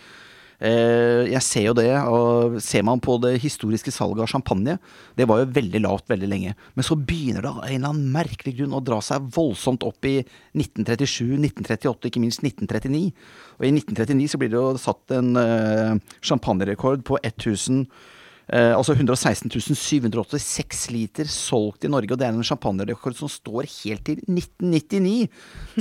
Eh, jeg ser jo det, og ser man på det historiske salget av champagne, det var jo veldig lavt veldig lenge. Men så begynner det av en eller annen merkelig grunn å dra seg voldsomt opp i 1937, 1938, ikke minst 1939. Og i 1939 så blir det jo satt en uh, champagnerekord på 1000 Eh, altså 116 786 liter solgt i Norge, og det er en champagnerekord som står helt til 1999.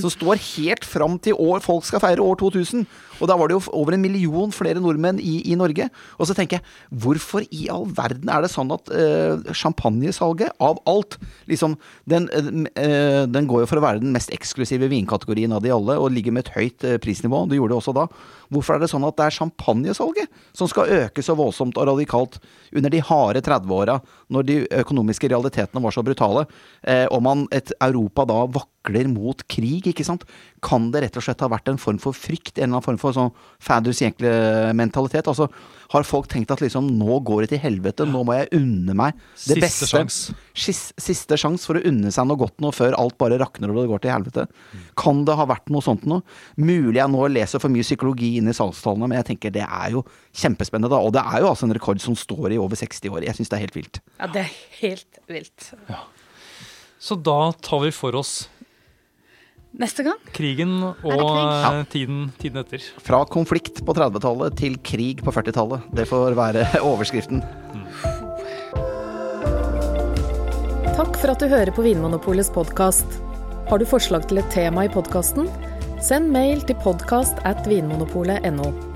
Som står helt fram til år folk skal feire år 2000. Og da var det jo over en million flere nordmenn i, i Norge. Og så tenker jeg, hvorfor i all verden er det sånn at eh, champagnesalget, av alt liksom, den, eh, den, går jo for å være den mest eksklusive vinkategorien av de alle, og ligger med et høyt eh, prisnivå. Det gjorde det også da. Hvorfor er det sånn at det er champagnesalget som skal øke så voldsomt og radikalt under de harde 30-åra, når de økonomiske realitetene var så brutale, eh, og man et Europa da vakler mot krig, ikke sant? Kan det rett og slett ha vært en form for frykt, en eller annen form for sånn Faders mentalitet? Altså, har folk tenkt at liksom nå går det til helvete, nå må jeg unne meg det siste beste. Sjans. Siste sjanse for å unne seg noe godt nå før alt bare rakner og det går til helvete. Kan det ha vært noe sånt noe? Mulig jeg nå leser for mye psykologi inn i salgstallene, men jeg tenker det er jo kjempespennende, da. Og det er jo altså en rekord som står i over 60 år. Jeg syns det er helt vilt. Ja, det er helt vilt. Ja. Så da tar vi for oss Neste gang? Krigen og krig? tiden, tiden, etter. Fra konflikt på 30-tallet til krig på 40-tallet. Det får være overskriften. Mm. Takk for at du hører på Vinmonopolets podkast. Har du forslag til et tema i podkasten? Send mail til podkast at vinmonopolet.no.